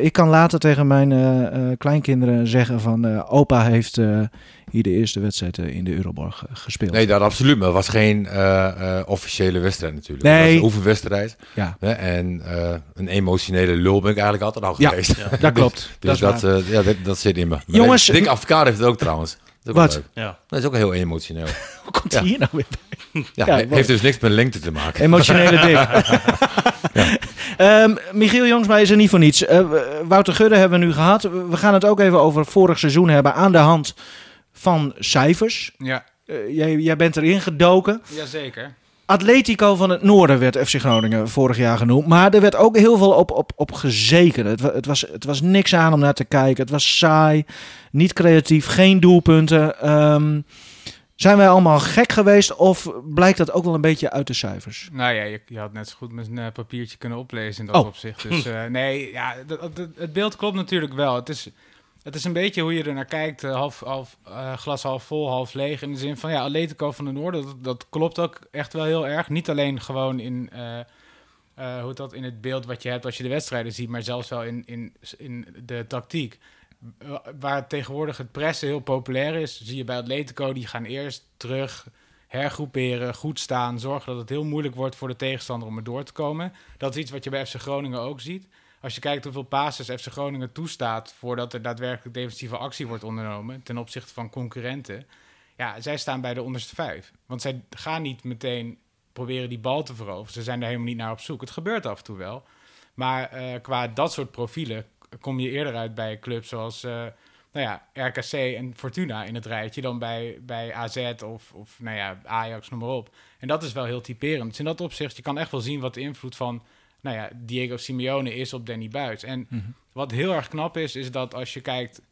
ik kan later tegen mijn kleinkinderen zeggen van opa heeft hier de eerste wedstrijd in de Euroborg gespeeld. Nee, dat absoluut. Maar het was geen officiële wedstrijd natuurlijk. Nee. Het was een oefenwedstrijd. Ja. En een emotionele lul ben ik eigenlijk altijd al ja, geweest. Ja, dat klopt. dus dat, dat, uh, ja, dat, dat, zit in me. Jongens, Dick Advocaat heeft het ook trouwens. Wat? Ja. Dat is ook heel emotioneel. Hoe komt hij hier nou weer bij? Ja, ja heeft dus niks met lengte te maken. Emotionele dik. um, Michiel Jongsma is er niet voor niets. Uh, Wouter Gudde hebben we nu gehad. We gaan het ook even over vorig seizoen hebben aan de hand van cijfers. Ja. Uh, jij, jij bent erin gedoken. Jazeker. Atletico van het Noorden werd FC Groningen vorig jaar genoemd. Maar er werd ook heel veel op, op, op gezeken. Het, het, was, het was niks aan om naar te kijken. Het was saai, niet creatief, geen doelpunten. Um, zijn wij allemaal gek geweest of blijkt dat ook wel een beetje uit de cijfers? Nou ja, je, je had net zo goed met een uh, papiertje kunnen oplezen in dat oh. opzicht. Dus uh, nee, ja, het beeld klopt natuurlijk wel. Het is het is een beetje hoe je er naar kijkt. Eh, half, half, uh, glas half vol, half leeg. In de zin van, ja, Atletico van de Noorden, dat, dat klopt ook echt wel heel erg. Niet alleen gewoon in, uh, hoe dat, in het beeld wat je hebt als je de wedstrijden ziet, maar zelfs wel in, in, in de tactiek. Waar tegenwoordig het pressen heel populair is, zie je bij Atletico, die gaan eerst terug hergroeperen, goed staan, zorgen dat het heel moeilijk wordt voor de tegenstander om er door te komen. Dat is iets wat je bij FC Groningen ook ziet als je kijkt hoeveel passes FC Groningen toestaat voordat er daadwerkelijk defensieve actie wordt ondernomen ten opzichte van concurrenten. Ja, zij staan bij de onderste vijf. Want zij gaan niet meteen proberen die bal te veroveren. Ze zijn er helemaal niet naar op zoek. Het gebeurt af en toe wel. Maar uh, qua dat soort profielen kom je eerder uit bij clubs zoals uh, nou ja, RKC en Fortuna in het rijtje dan bij, bij AZ of, of nou ja, Ajax, noem maar op. En dat is wel heel typerend. Dus in dat opzicht, je kan echt wel zien wat de invloed van nou ja, Diego Simeone is op Danny Buis. En mhm. wat heel erg knap is, is dat als je kijkt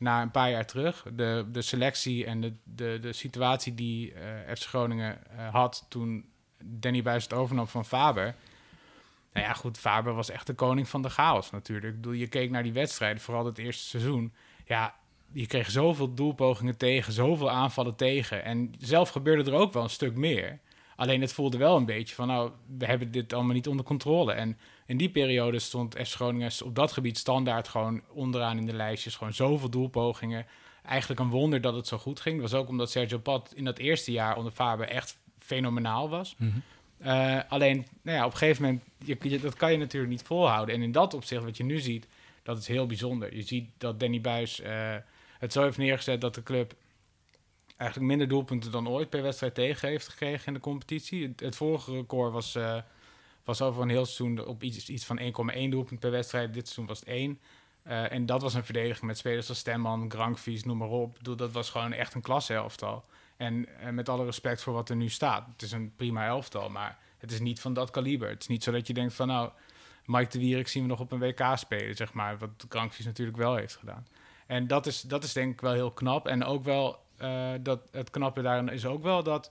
naar een paar jaar terug, de, de selectie en de, de, de situatie die uh, FC Groningen uh, had toen Danny Buis het overnam van Faber. Nou ja, goed, Faber was echt de koning van de chaos natuurlijk. Ik bedoel, je keek naar die wedstrijden, vooral het eerste seizoen. Ja, je kreeg zoveel doelpogingen tegen, zoveel aanvallen tegen. En zelf gebeurde er ook wel een stuk meer. Alleen het voelde wel een beetje van, nou, we hebben dit allemaal niet onder controle. En in die periode stond FC Groningen op dat gebied standaard gewoon onderaan in de lijstjes. Gewoon zoveel doelpogingen. Eigenlijk een wonder dat het zo goed ging. Dat was ook omdat Sergio Pat in dat eerste jaar onder Faber echt fenomenaal was. Mhm. Eh, alleen, nou ja, op een gegeven moment, je, dat kan je natuurlijk niet volhouden. En in dat opzicht, wat je nu ziet, dat is heel bijzonder. Je ziet dat Danny Buis uh, het zo heeft neergezet dat de club eigenlijk minder doelpunten dan ooit per wedstrijd tegen heeft gekregen in de competitie. Het, vorige record was, uh, was over een heel seizoen op iets, iets van 1,1 doelpunt per wedstrijd. Dit seizoen was het 1. Uh, eh, en dat was een verdediging met spelers als Stemman, Grankvies, noem maar op. Dat was gewoon echt een klasse elftal. En uh, met alle respect voor wat er nu staat. Het is een prima elftal, maar het is niet van dat kaliber. Het is niet zo dat je denkt van nou, Mike de Wierik zien we nog op een WK spelen, zeg maar. Wat Grankvies natuurlijk wel heeft gedaan. En dat is, dat is denk ik wel heel knap. En ook wel uh, dat het knappe daarin is ook wel dat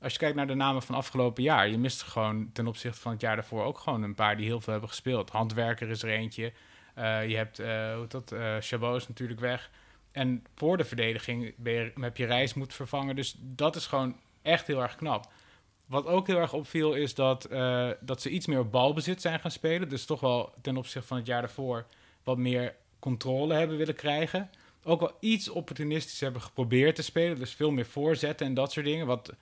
als je kijkt naar de namen van afgelopen jaar, je mist gewoon ten opzichte van het jaar daarvoor ook gewoon een paar die heel veel hebben gespeeld. Handwerker is er eentje. Uh, je hebt uh, hoe dat, uh, Chabot is natuurlijk weg. En voor de verdediging je, heb je Reis moeten vervangen. Dus dat is gewoon echt heel erg knap. Wat ook heel erg opviel is dat, dat ze iets meer op balbezit zijn gaan spelen. Dus toch wel ten opzichte van het jaar daarvoor wat meer controle hebben willen krijgen ook wel iets opportunistisch hebben geprobeerd te spelen. Dus veel meer voorzetten en dat soort dingen. Wat,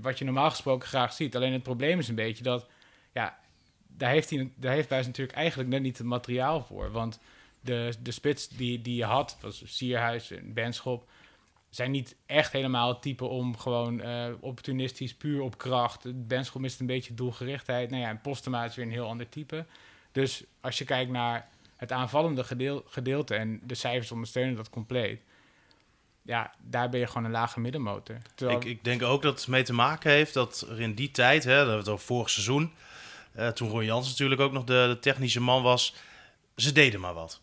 wat je normaal gesproken graag ziet. Alleen het probleem is een beetje dat. Ja, daar heeft, hij, daar heeft Buis natuurlijk eigenlijk net niet het materiaal voor. Want de, de spits die, die je had, was Sierhuis en Benschop. zijn niet echt helemaal het type om gewoon uh, opportunistisch, puur op kracht. Benschop mist een beetje doelgerichtheid. Nou ja, en Postema is weer een heel ander type. Dus als je kijkt naar het aanvallende gedeelte en de cijfers ondersteunen dat compleet. ja, daar ben je gewoon een lage middenmotor. Ik, ik, denk ook dat het mee te maken heeft dat er in die tijd, hè, dat het al vorig seizoen, uh, toen Ron Jans natuurlijk ook nog de, de, technische man was, ze deden maar wat.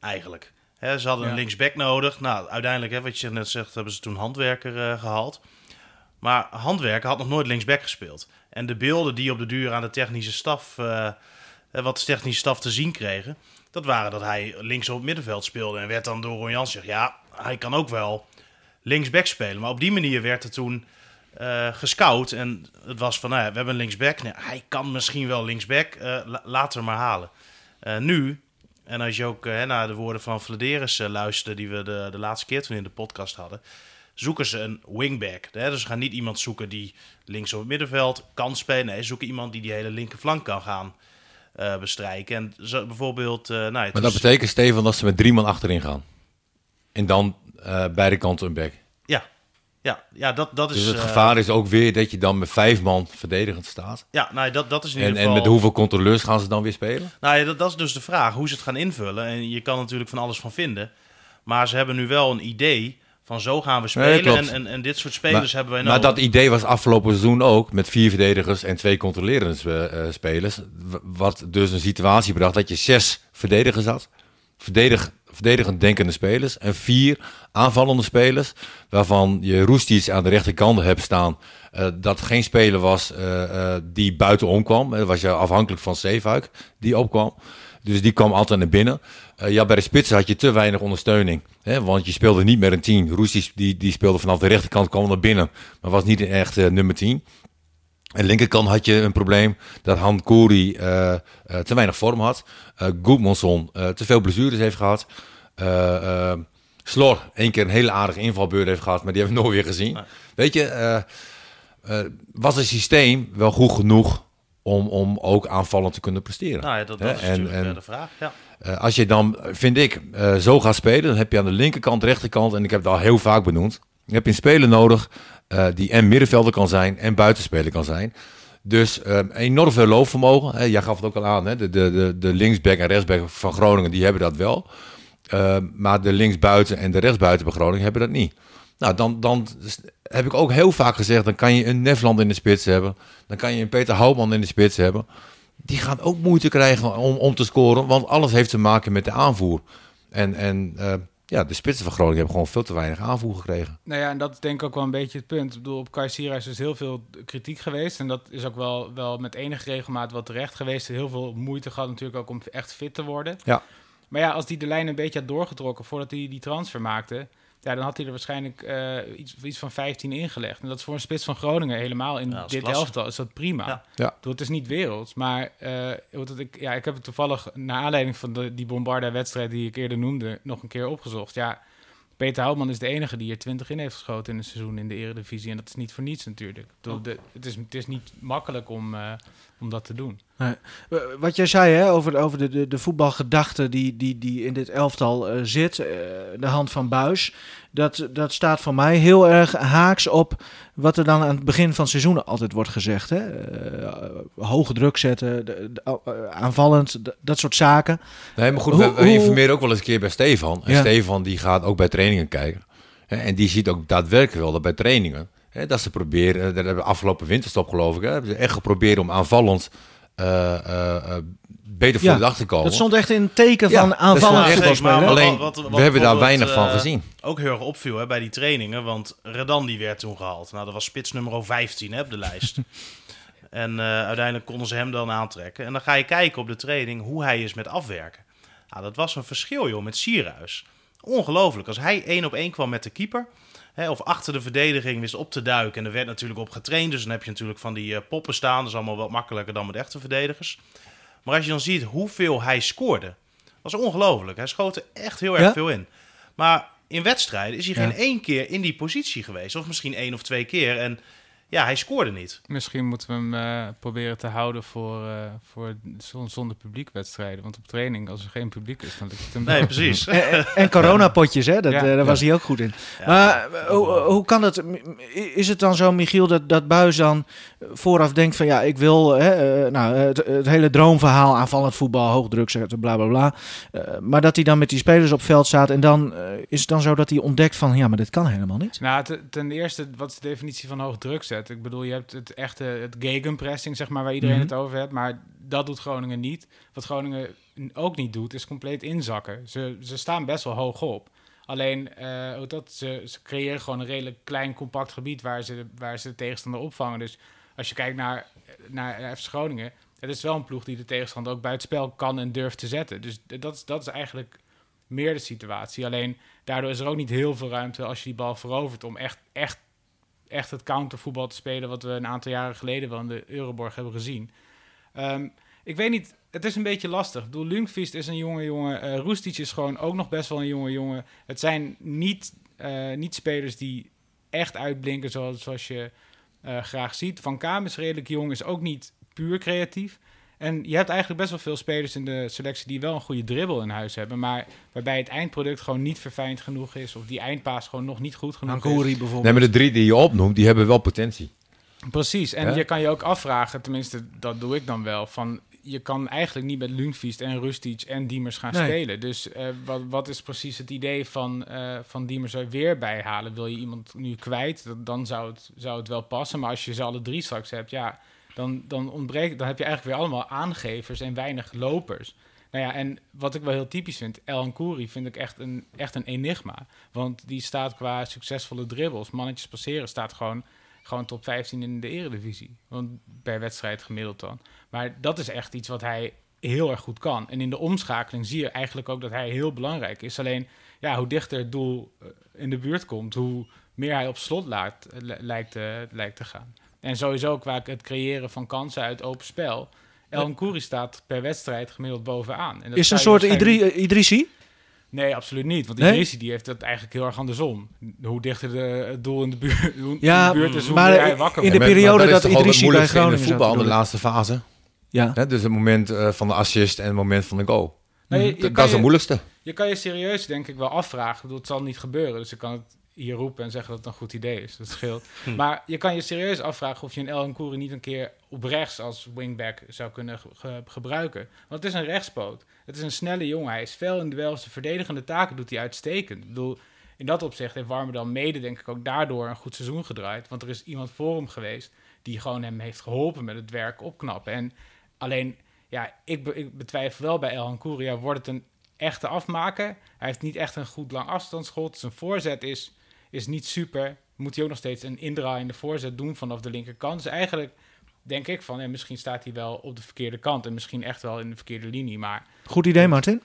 Eigenlijk. Hè, ze hadden een linksback nodig. Nou, uiteindelijk, hè, wat je net zegt, hebben ze toen handwerker uh, gehaald. Maar handwerker had nog nooit linksback gespeeld. En de beelden die op de duur aan de technische staf, uh, wat de technische staf te zien kregen, dat waren dat hij links op het middenveld speelde. En werd dan door Ron Jans gezegd, ja, hij kan ook wel linksback spelen. Maar op die manier werd er toen uh, gescout. En het was van, nou ja, we hebben een linksback. Nee, hij kan misschien wel linksback. Uh, laten we maar halen. Uh, nu, en als je ook naar de woorden van Vladeris luisterde... die we de, de laatste keer toen in de podcast hadden... zoeken ze een wingback. Hè? Dus ze gaan niet iemand zoeken die links op het middenveld kan spelen. Nee, ze zoeken iemand die die hele linkerflank kan gaan bestrijken. En zo, bijvoorbeeld... nou, maar dat betekent, Steven, dat ze met drie man achterin gaan? En dan uh, beide kanten een back. Ja, ja, ja dat, dat is... Dus het gevaar is ook weer dat je dan met vijf man verdedigend staat. Ja, nou, dat, dat is in en, geval... En met hoeveel controleurs gaan ze dan weer spelen? Nou ja, dat, dat is dus de vraag, hoe ze het gaan invullen. En je kan natuurlijk van alles van vinden. Maar ze hebben nu wel een idee van zo gaan we spelen. en, en, en, dit soort spelers hebben wij nodig. Maar dat idee was afgelopen seizoen ook met vier verdedigers en twee controlerende uh, spelers. Wat dus een situatie bracht dat je zes verdedigers had. Verdedig verdedigend denkende spelers. En vier aanvallende spelers. Waarvan je Roestic aan de rechterkant hebt staan. Uh, dat geen speler was uh, die buitenom kwam. Dat was je afhankelijk van Zeefuik die opkwam. Dus die kwam altijd naar binnen. Ja, bij de spitsen had je te weinig ondersteuning. Hè, want je speelde niet met een 10. Roestic die, die speelde vanaf de rechterkant, kwam naar binnen. Maar was niet echt nummer 10. Aan de linkerkant had je een probleem dat Han Kouri uh, uh, te weinig vorm had. Uh, Goedmanson te veel blessures heeft gehad. Slor één keer een hele aardige invalbeurt heeft gehad, maar die hebben we nooit weer gezien. Weet je, was het systeem wel goed genoeg om, om ook aanvallend te kunnen presteren? Nou ja, dat, dat is en, natuurlijk en, de vraag, ja. Als je dan, vind ik, zo gaat spelen, dan heb je aan de linkerkant, rechterkant, en ik heb het al heel vaak benoemd, je hebt een speler nodig uh, die en middenvelder kan zijn en buitenspeler kan zijn. Dus uh, enorm veel loopvermogen. Hè, jij gaf het ook al aan, hè, de, de, de, linksback en rechtsback van Groningen, die hebben dat wel. Uh, maar de linksbuiten en de rechtsbuiten van Groningen hebben dat niet. Nou, dan, dan heb ik ook heel vaak gezegd, dan kan je een Nefland in de spits hebben. Dan kan je een Peter Houtman in de spits hebben. Die gaan ook moeite krijgen om, om te scoren, want alles heeft te maken met de aanvoer. En, en uh, ja, de spitsen van Groningen hebben gewoon veel te weinig aanvoer gekregen. Nou ja, en dat is denk ik ook wel een beetje het punt. Ik bedoel, op Kai Sierhuis is heel veel kritiek geweest. En dat is ook wel, wel met enige regelmaat wel terecht geweest. Heel veel moeite gehad natuurlijk ook om echt fit te worden. Ja. Maar ja, als die de lijn een beetje had doorgetrokken voordat hij die transfer maakte... Ja, dan had hij er waarschijnlijk uh, iets, iets van 15 ingelegd. En dat is voor een spits van Groningen helemaal in dit elftal is dat prima. Ja. ja. het is niet werelds, maar uh, ik, ja, ik heb het toevallig naar aanleiding van de, die Bombarda-wedstrijd die ik eerder noemde, nog een keer opgezocht. Ja, Peter Houtman is de enige die er 20 in heeft geschoten in een seizoen in de Eredivisie. En dat is niet voor niets natuurlijk. De, het, is, het is niet makkelijk om, uh, om dat te doen. Nee. Wat jij zei hè, over, over de, de, de voetbalgedachte die, die, die in dit elftal uh, zit, uh, de hand van Buis, dat, dat staat voor mij heel erg haaks op wat er dan aan het begin van het seizoen altijd wordt gezegd. Hè? Uh, hoge druk zetten, de, de, aanvallend, dat soort zaken. Nee, maar goed, we, we informeren ook wel eens een keer bij Stefan. En ja. Stefan die gaat ook bij trainingen kijken. Hè, en die ziet ook daadwerkelijk wel dat bij trainingen, hè, dat ze proberen, dat hebben afgelopen winterstop geloof ik, hè, hebben ze echt geprobeerd om aanvallend beter voor ja, de dag te komen. Dat stond echt in het teken van ja, aanvallend Alleen, wat, wat, we hebben daar weinig van gezien. Ook heel erg opviel hè, bij die trainingen, want Redan die werd toen gehaald. Nou, dat was spits nummer 15 hè, op de lijst. en uiteindelijk konden ze hem dan aantrekken. En dan ga je kijken op de training hoe hij is met afwerken. Nou, dat was een verschil joh, met Sierhuis. Ongelooflijk. Als hij één op één kwam met de keeper Hè, of achter de verdediging wist op te duiken. En er werd natuurlijk op getraind. Dus dan heb je natuurlijk van die uh, poppen staan. Dat is allemaal wat makkelijker dan met echte verdedigers. Maar als je dan ziet hoeveel hij scoorde. was ongelooflijk. Hij schoot er echt heel erg veel in. Maar in wedstrijden is hij geen één keer in die positie geweest. Of misschien één of twee keer. En ja, hij scoorde niet. Misschien moeten we hem uh, proberen te houden voor, uh, voor zonder publiekwedstrijden. Want op training, als er geen publiek is, dan lukt het hem Nee, precies. en, en coronapotjes, hè? Dat, ja. uh, daar was hij ook goed in. Ja. Maar hoe, hoe kan dat? Is het dan zo, Michiel, dat, dat Buis dan vooraf denkt van... ja, ik wil hè, nou, het, het, hele droomverhaal, aanvallend voetbal, hoogdruk zetten, bla, bla, bla. maar dat hij dan met die spelers op veld staat... en dan is het dan zo dat hij ontdekt van... ja, maar dit kan helemaal niet. Nou, ten eerste, wat is de definitie van hoogdruk zetten? Ik bedoel, je hebt het echte het gegenpressing, zeg maar, waar iedereen mhm. het over heeft. Maar dat doet Groningen niet. Wat Groningen ook niet doet, is compleet inzakken. Ze, ze staan best wel hoog op. Alleen, uh, dat, ze, ze creëren gewoon een redelijk klein, compact gebied waar ze, waar ze de tegenstander opvangen. Dus als je kijkt naar, naar FC Groningen, het is wel een ploeg die de tegenstander ook bij het spel kan en durft te zetten. Dus dat is, dat is eigenlijk meer de situatie. Alleen daardoor is er ook niet heel veel ruimte als je die bal verovert om echt, echt echt het countervoetbal te spelen wat we een aantal jaren geleden wel in de Euroborg hebben gezien. Um, ik weet niet, het is een beetje lastig. Ik bedoel, is een jonge jongen. Uh, is gewoon ook nog best wel een jonge jongen. Het zijn niet, uh, niet spelers die echt uitblinken zoals, zoals je uh, graag ziet. Van Kaam is redelijk jong, is ook niet puur creatief. En je hebt eigenlijk best wel veel spelers in de selectie die wel een goede dribbel in huis hebben. Maar waarbij het eindproduct gewoon niet verfijnd genoeg is. Of die eindpaas gewoon nog niet goed genoeg Ankori is. bijvoorbeeld. Nee, maar de drie die je opnoemt, die hebben wel potentie. Precies. En je kan je ook afvragen, tenminste dat doe ik dan wel, van je kan eigenlijk niet met Lundqvist en Rustic en Diemers gaan spelen. Dus uh, wat, wat is precies het idee van, uh, van Diemers er weer bijhalen? Wil je iemand nu kwijt? Dan zou het, zou het wel passen. Maar als je ze alle drie straks hebt, ja, dan, dan ontbreekt, dan heb je eigenlijk weer allemaal aangevers en weinig lopers. Nou ja, en wat ik wel heel typisch vind, El Kouri vind ik echt een, echt een enigma. Want die staat qua succesvolle dribbles, mannetjes passeren, staat gewoon, gewoon top 15 in de eredivisie. Want per wedstrijd gemiddeld dan. Maar dat is echt iets wat hij heel erg goed kan. En in de omschakeling zie je eigenlijk ook dat hij heel belangrijk is. Alleen, ja, hoe dichter het doel eh, in de buurt komt, hoe meer hij op slot laat, lijkt, lijkt te gaan. En sowieso qua het creëren van kansen uit open spel. El Kouri staat per wedstrijd gemiddeld bovenaan. En dat is een soort waarschijnlijk... Idrissi? Nee, absoluut niet. Want Idrissi die heeft het eigenlijk heel erg andersom. Hoe dichter de, het doel in de, buurt, ja, in de buurt is, hoe maar meer hij wakker In de periode dat, dat Idrissi bij Groningen in voetbal in de laatste fase. Ja. dus het moment uh, van de assist en het moment van de goal. Nee, dat, dat is het moeilijkste. Je kan je serieus denk ik wel afvragen. Ik bedoel, het zal niet gebeuren. Dus je kan het hier roepen en zeggen dat het een goed idee is. Dat scheelt. Hm. Maar je kan je serieus afvragen of je een El Koeri niet een keer op rechts als wingback zou kunnen gebruiken. Want het is een rechtspoot. Het is een snelle jongen. Hij is veel in duels. De verdedigende taken doet hij uitstekend. Ik bedoel, in dat opzicht heeft dan mede, denk ik, ook daardoor een goed seizoen gedraaid. Want er is iemand voor hem geweest die gewoon hem heeft geholpen met het werk opknappen. En alleen, ja, ik, ik betwijfel wel bij El Koeri. wordt het een echte afmaker. Hij heeft niet echt een goed lang afstandsschot. Zijn voorzet is is niet super. Moet hij ook nog steeds een indraaiende voorzet doen vanaf de linkerkant. Dus eigenlijk denk ik van, en misschien staat hij wel op de verkeerde kant en misschien echt wel in de verkeerde linie. Maar Goed idee, Martin.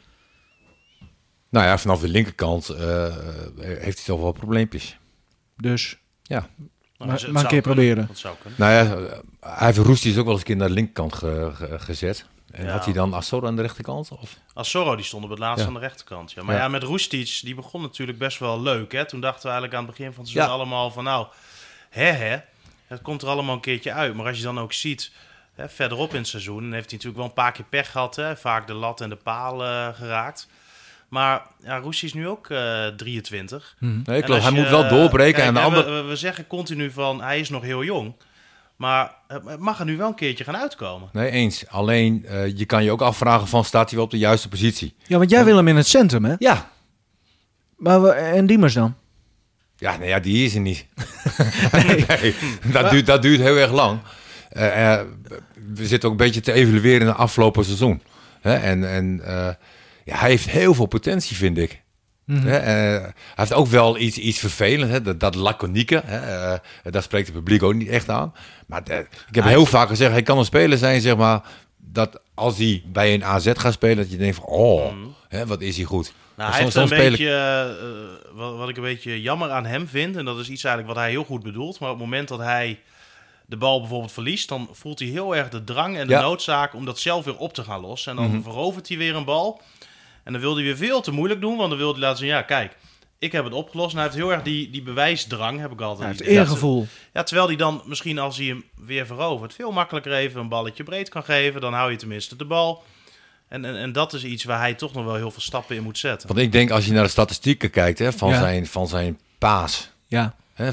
Nou ja, vanaf de linkerkant uh, heeft hij toch wel probleempjes. Dus ja. Nou, maar, maar een keer proberen. Dat zou kunnen. Nou ja, hij heeft Roestie is ook wel eens een keer naar de linkerkant gezet. En had hij dan Assoro aan de rechterkant? Of? Assoro die stond op het laatst aan de rechterkant. Ja. Maar ja, met Roestic, die begon natuurlijk best wel leuk. Hè? Toen dachten we eigenlijk aan het begin van het seizoen allemaal van... nou, hè hè, het komt er allemaal een keertje uit. Maar als je dan ook ziet, hè, verderop in het seizoen... heeft hij natuurlijk wel een paar keer pech gehad. Hè? Vaak de lat en de paal uh, geraakt. Maar ja, Roestic is nu ook uh, 23. Hmm. Nee, klopt. Hij moet wel doorbreken. Kijk, en de andere... we, we zeggen continu van, hij is nog heel jong... Maar het mag er nu wel een keertje gaan uitkomen. Nee, eens. Alleen, uh, je kan je ook afvragen van, staat hij wel op de juiste positie? Ja, want jij wil hem in het centrum, hè? Ja. Maar we, en Diemers dan? Ja, nou ja, die is er niet. nee. nee. dat, duurt, dat duurt heel erg lang. Uh, uh, we zitten ook een beetje te evalueren in het afgelopen seizoen. Hè? En, en ja, hij heeft heel veel potentie, vind ik. Mm hij heeft ook wel iets, iets vervelends, hè? dat, dat laconieke. Hè? Uh, daar spreekt het publiek ook niet echt aan. Maar de, ik heb heel vaak gezegd, hij kan een speler zijn, zeg maar, dat als hij bij een AZ gaat spelen, dat je denkt van, oh, mm. hè, wat is hij goed. Nou, hij heeft een beetje, uh, wat, wat, ik een beetje jammer aan hem vind, en dat is iets eigenlijk wat hij heel goed bedoelt, maar op het moment dat hij de bal bijvoorbeeld verliest, dan voelt hij heel erg de drang en de noodzaak om dat zelf weer op te gaan lossen. En dan mm verovert hij weer een bal. En dan wilde hij weer veel te moeilijk doen, want dan wilde hij laten zien, ja, kijk, ik heb het opgelost. Nou, hij heeft heel erg die, die bewijsdrang, heb ik altijd. Ja, het eergevoel. Ja, terwijl hij dan misschien als hij hem weer verovert, veel makkelijker even een balletje breed kan geven. Dan hou je tenminste de bal. En, en, en dat is iets waar hij toch nog wel heel veel stappen in moet zetten. Want ik denk, als je naar de statistieken kijkt hè, van, zijn, van zijn paas. Ja. Hè,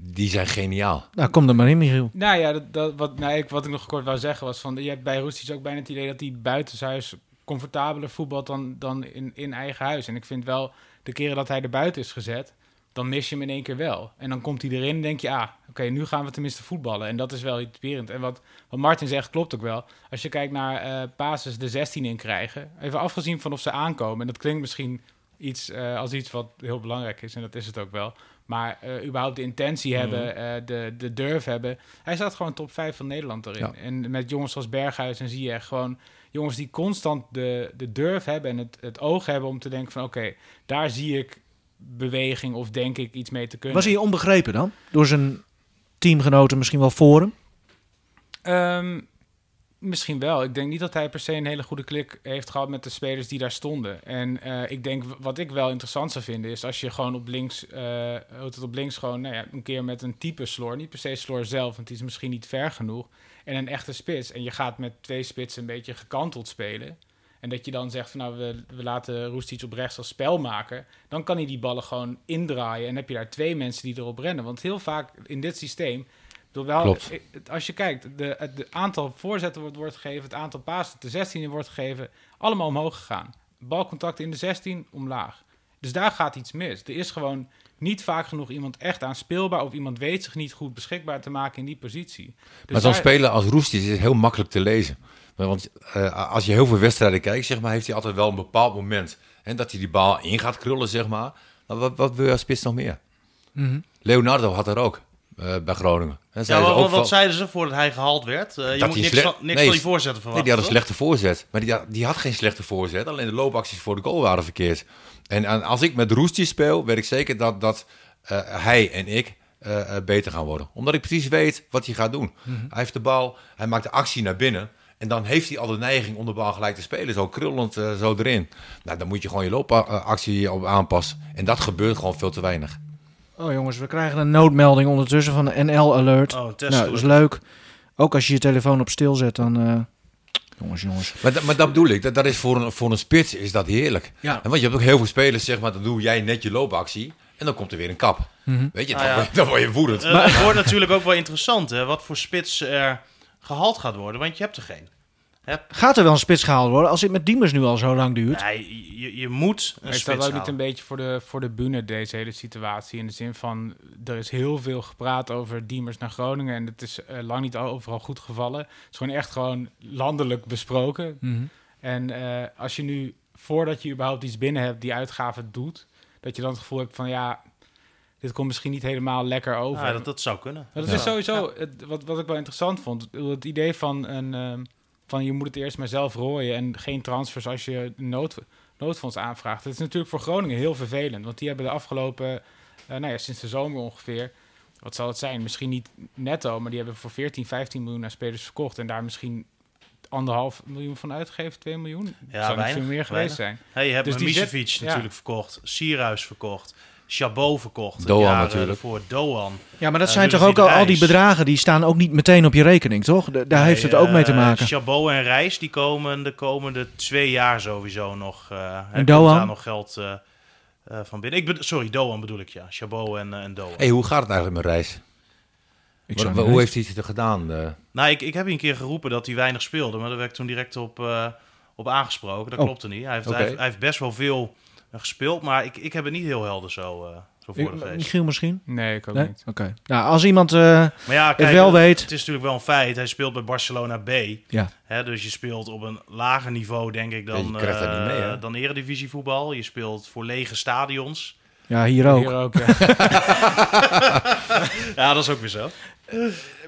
die zijn geniaal. Nou, kom er maar in, Michiel. Nou ja, dat, dat, wat, nou, ik, wat ik nog kort wou zeggen was van... Je hebt bij Roestic ook bijna het idee dat hij buitenshuis comfortabeler voetbalt dan, dan in, in eigen huis. En ik vind wel, de keren dat hij er buiten is gezet dan mis je hem in één keer wel. En dan komt hij erin en denk je, ah, oké, nu gaan we tenminste voetballen. En dat is wel inspirerend. En wat, wat Martin zegt, klopt ook wel. Als je kijkt naar uh, basis de 16 in krijgen, even afgezien van of ze aankomen. En dat klinkt misschien iets uh, als iets wat heel belangrijk is, en dat is het ook wel. Maar uh, überhaupt de intentie mhm. hebben, de, de durf hebben. Hij staat gewoon top 5 van Nederland erin. En met jongens zoals Berghuis en zie je gewoon jongens die constant de, de durf hebben en het, het oog hebben om te denken van oké, daar zie ik beweging of denk ik iets mee te kunnen. Was hij onbegrepen dan? Door zijn teamgenoten misschien wel voor hem? Ehm, misschien wel. Ik denk niet dat hij per se een hele goede klik heeft gehad met de spelers die daar stonden. En uh, ik denk wat ik wel interessant zou vinden is als je gewoon op links, uh, het op links gewoon nou ja, een keer met een type sloor, niet per se sloor zelf, want die is misschien niet ver genoeg, en een echte spits. En je gaat met twee spitsen een beetje gekanteld spelen. En dat je dan zegt van nou, we, we laten Roestic op rechts als spel maken. Dan kan hij die ballen gewoon indraaien. En heb je daar twee mensen die erop rennen. Want heel vaak in dit systeem. Wel, als je kijkt, de, het aantal voorzetten wordt, wordt gegeven, het aantal passen de 16 wordt gegeven, allemaal omhoog gegaan. Balcontact in de 16 omlaag. Dus daar gaat iets mis. Er is gewoon niet vaak genoeg iemand echt aan speelbaar of iemand weet zich niet goed beschikbaar te maken in die positie. Dus maar zo'n speler als Roestic is heel makkelijk te lezen. Want uh, als je heel veel wedstrijden kijkt, zeg maar, heeft hij altijd wel een bepaald moment. En dat hij die bal in gaat krullen, zeg maar. Nou, wat, wat wil je als spits nog meer? Mm -hmm. Leonardo had er ook. Uh, bij Groningen. En ja, wat, wat van, zeiden ze voordat hij gehaald werd? Uh, je moet niks, niks nee, van die voorzetten verwachten. Nee, die had een slechte voorzet. Maar die, die had geen slechte voorzet. Alleen de loopacties voor de goal waren verkeerd. En, en als ik met Roestie speel, weet ik zeker dat, dat uh, hij en ik beter gaan worden. Omdat ik precies weet wat hij gaat doen. Mm -hmm. Hij heeft de bal, hij maakt de actie naar binnen. En dan heeft hij al de neiging om de bal gelijk te spelen. Zo krullend zo erin. Nou, dan moet je gewoon je loopactie op aanpassen. En dat gebeurt gewoon veel te weinig. Oh jongens, we krijgen een noodmelding ondertussen van de NL Alert. Oh, nou, dat is leuk. Ook als je je telefoon op stil zet, dan... Uh... Jongens, jongens. Maar, maar dat bedoel ik. Dat, dat is voor een, voor een spits is dat heerlijk. Ja. En want je hebt ook heel veel spelers, zeg maar, dan doe jij net je loopactie. En dan komt er weer een kap. Mm -hmm. Weet je, dan, ah, ja. dan, word je woedend. Uh, maar het wordt natuurlijk ook wel interessant, hè. Wat voor spits er gehaald gaat worden. Want je hebt er geen. Gaat er wel een spits gehaald worden als het met Diemers nu al zo lang duurt? Nee, je, je moet een is dat ook niet een beetje voor de, voor de bühne, deze hele situatie? In de zin van, er is heel veel gepraat over Diemers naar Groningen... en het is uh, lang niet overal goed gevallen. Het is gewoon echt gewoon landelijk besproken. Mhm. En uh, als je nu, voordat je überhaupt iets binnen hebt, die uitgave doet... dat je dan het gevoel hebt van, ja, dit komt misschien niet helemaal lekker over. Ja, dat, dat zou kunnen. dat is sowieso, het, wat, wat ik wel interessant vond, het idee van een... Uh, van je moet het eerst maar zelf rooien en geen transfers als je nood, noodfonds aanvraagt. Dat is natuurlijk voor Groningen heel vervelend, want die hebben de afgelopen, uh, nou ja, sinds de zomer ongeveer, wat zal het zijn? Misschien niet netto, maar die hebben voor 14, 15 miljoen naar spelers verkocht en daar misschien anderhalf miljoen van uitgegeven, 2 miljoen. Ja, zou weinig, veel meer geweest zijn. Hey, je hebt dus Misevic natuurlijk verkocht, Sierhuis verkocht. Chabot verkocht. Doan natuurlijk. Voor Doan. Ja, maar dat zijn toch ook al, al die bedragen, die staan ook niet meteen op je rekening, toch? daar heeft het ook mee te maken. Chabot en Reis, die komen de komende twee jaar sowieso nog. Uh, en Doan? daar nog geld uh, uh, van binnen. Ik sorry, Doan bedoel ik, ja. Chabot en, en Doan. Hey, hoe gaat het eigenlijk met Reis? Ik hoe, hoe heeft hij het gedaan? Nou, ik, ik heb een keer geroepen dat hij weinig speelde, maar daar werd ik toen direct op, op aangesproken. Dat oh. klopte niet. Hij heeft, hij, heeft, hij heeft best wel veel gespeeld. Maar ik, ik heb het niet heel helder zo, uh, zo voor de geest. Michiel misschien? Nee, ik ook niet. Oké. Nou, als iemand uh, maar ja, kijk, het wel weet... Het is natuurlijk wel een feit. Hij speelt bij Barcelona B. Ja. Hè, dus je speelt op een lager niveau, denk ik, dan, ja, uh, mee, eh, dan eredivisievoetbal. Je speelt voor lege stadions. Ja, hier ook. Hier ook ja. ja, dat is ook weer zo.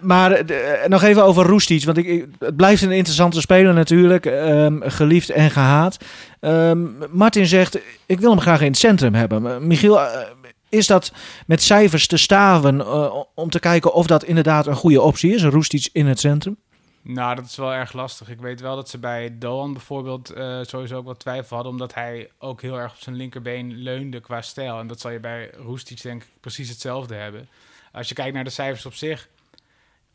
Maar uh, nog even over Roestic, want ik, het blijft een interessante speler natuurlijk, um, geliefd en gehaat. Um, Martin zegt, ik wil hem graag in het centrum hebben. Michiel, uh, is dat met cijfers te staven om te kijken of dat inderdaad een goede optie is, Roestic in het centrum? Nou, dat is wel erg lastig. Ik weet wel dat ze bij Doan bijvoorbeeld sowieso ook wat twijfel hadden, omdat hij ook heel erg op zijn linkerbeen leunde qua stijl. En dat zal je bij Roestic denk ik precies hetzelfde hebben. Als je kijkt naar de cijfers op zich,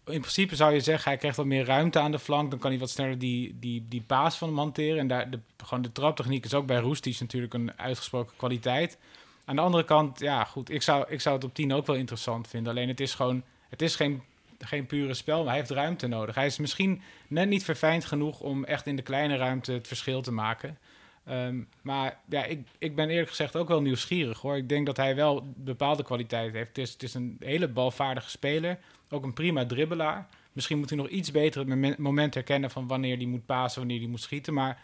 in principe zou je zeggen, hij krijgt wat meer ruimte aan de flank. Dan kan hij wat sneller die, die, die paas van hem hanteren. En daar, de, gewoon de traptechniek is ook bij Roestic natuurlijk een uitgesproken kwaliteit. Aan de andere kant, ja goed, ik zou, ik zou het op 10 ook wel interessant vinden. Alleen het is gewoon, het is geen geen pure spel, maar hij heeft ruimte nodig. Hij is misschien net niet verfijnd genoeg om echt in de kleine ruimte het verschil te maken. Ehm, maar ja, ik, ik ben eerlijk gezegd ook wel nieuwsgierig hoor. Ik denk dat hij wel bepaalde kwaliteit heeft. Het is, het is een hele balvaardige speler. Ook een prima dribbelaar. Misschien moet hij nog iets beter het moment herkennen van wanneer hij moet pasen, wanneer hij moet schieten. Maar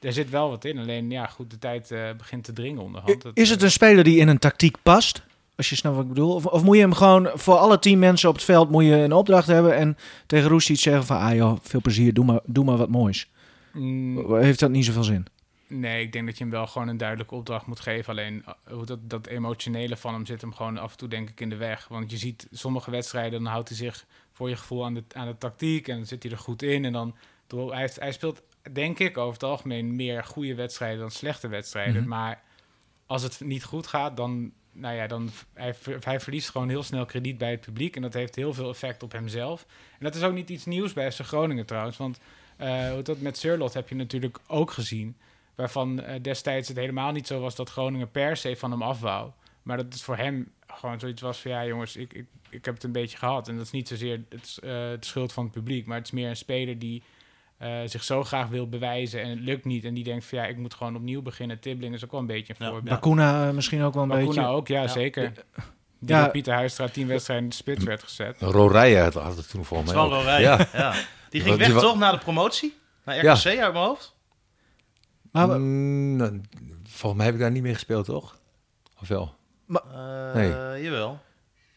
er zit wel wat in. Alleen ja, goed, de tijd uh, begint te dringen onderhand. Is het een speler die in een tactiek past? Als je snapt wat ik bedoel. Of, of, moet je hem gewoon voor alle tien mensen op het veld moet je een opdracht hebben en tegen Roestic zeggen van ah joh, veel plezier, doe maar, doe maar wat moois. Mm. Heeft dat niet zoveel zin? Nee, ik denk dat je hem wel gewoon een duidelijke opdracht moet geven. Alleen uh, dat, dat emotionele van hem zit hem gewoon af en toe denk ik in de weg. Want je ziet sommige wedstrijden, dan houdt hij zich voor je gevoel aan de, aan de tactiek en dan zit hij er goed in. En dan, hij, hij speelt denk ik over het algemeen meer goede wedstrijden dan slechte wedstrijden. Mhm. Maar als het niet goed gaat, dan nou ja, dan hij, hij verliest gewoon heel snel krediet bij het publiek. En dat heeft heel veel effect op hemzelf. En dat is ook niet iets nieuws bij FC Groningen trouwens. Want uh, dat met Surlot heb je natuurlijk ook gezien. Waarvan uh, destijds het helemaal niet zo was dat Groningen per se van hem af wou. Maar dat het voor hem gewoon zoiets was van... ja jongens, ik, ik, ik heb het een beetje gehad. En dat is niet zozeer het, uh, het schuld van het publiek. Maar het is meer een speler die uh, zich zo graag wil bewijzen en het lukt niet. En die denkt van ja, ik moet gewoon opnieuw beginnen. Tibbling is ook wel een beetje een voorbeeld. Bakuna eh, misschien ook wel een Bakuna beetje. ook, ja, zeker. Die ja. Pieter Huistra tien wedstrijden in de spits werd gezet. Rorije had, het toen voor mij. Ja. ja. Die ging weg toch naar de promotie? Naar RKC uit mijn hoofd? Maar, mm, nou, volgens mij heb ik daar niet meer gespeeld, toch? Of wel? Maar, uh, nee. Jawel.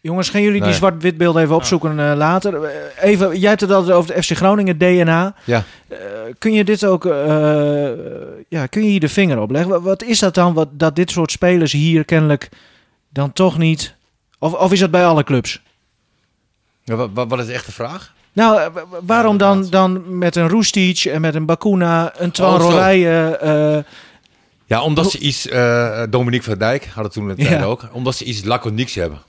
Jongens, gaan jullie die zwart-wit beelden even opzoeken uh, later? Eh, even, jij hebt het altijd over de FC Groningen DNA. Ja. Uh, kun je dit ook, ja, kun je hier de vinger op leggen? Wat is dat dan, wat, dat dit soort spelers hier kennelijk dan toch niet... Of, of is dat bij alle clubs? Ja, wat, wat is de echte vraag? Nou, waarom dan, dan met een Roestic en met een Bakuna, een Twan oh, ja, omdat ze iets... Dominique van Dijk toen het ja. ook. Omdat ze iets laconieks hebben.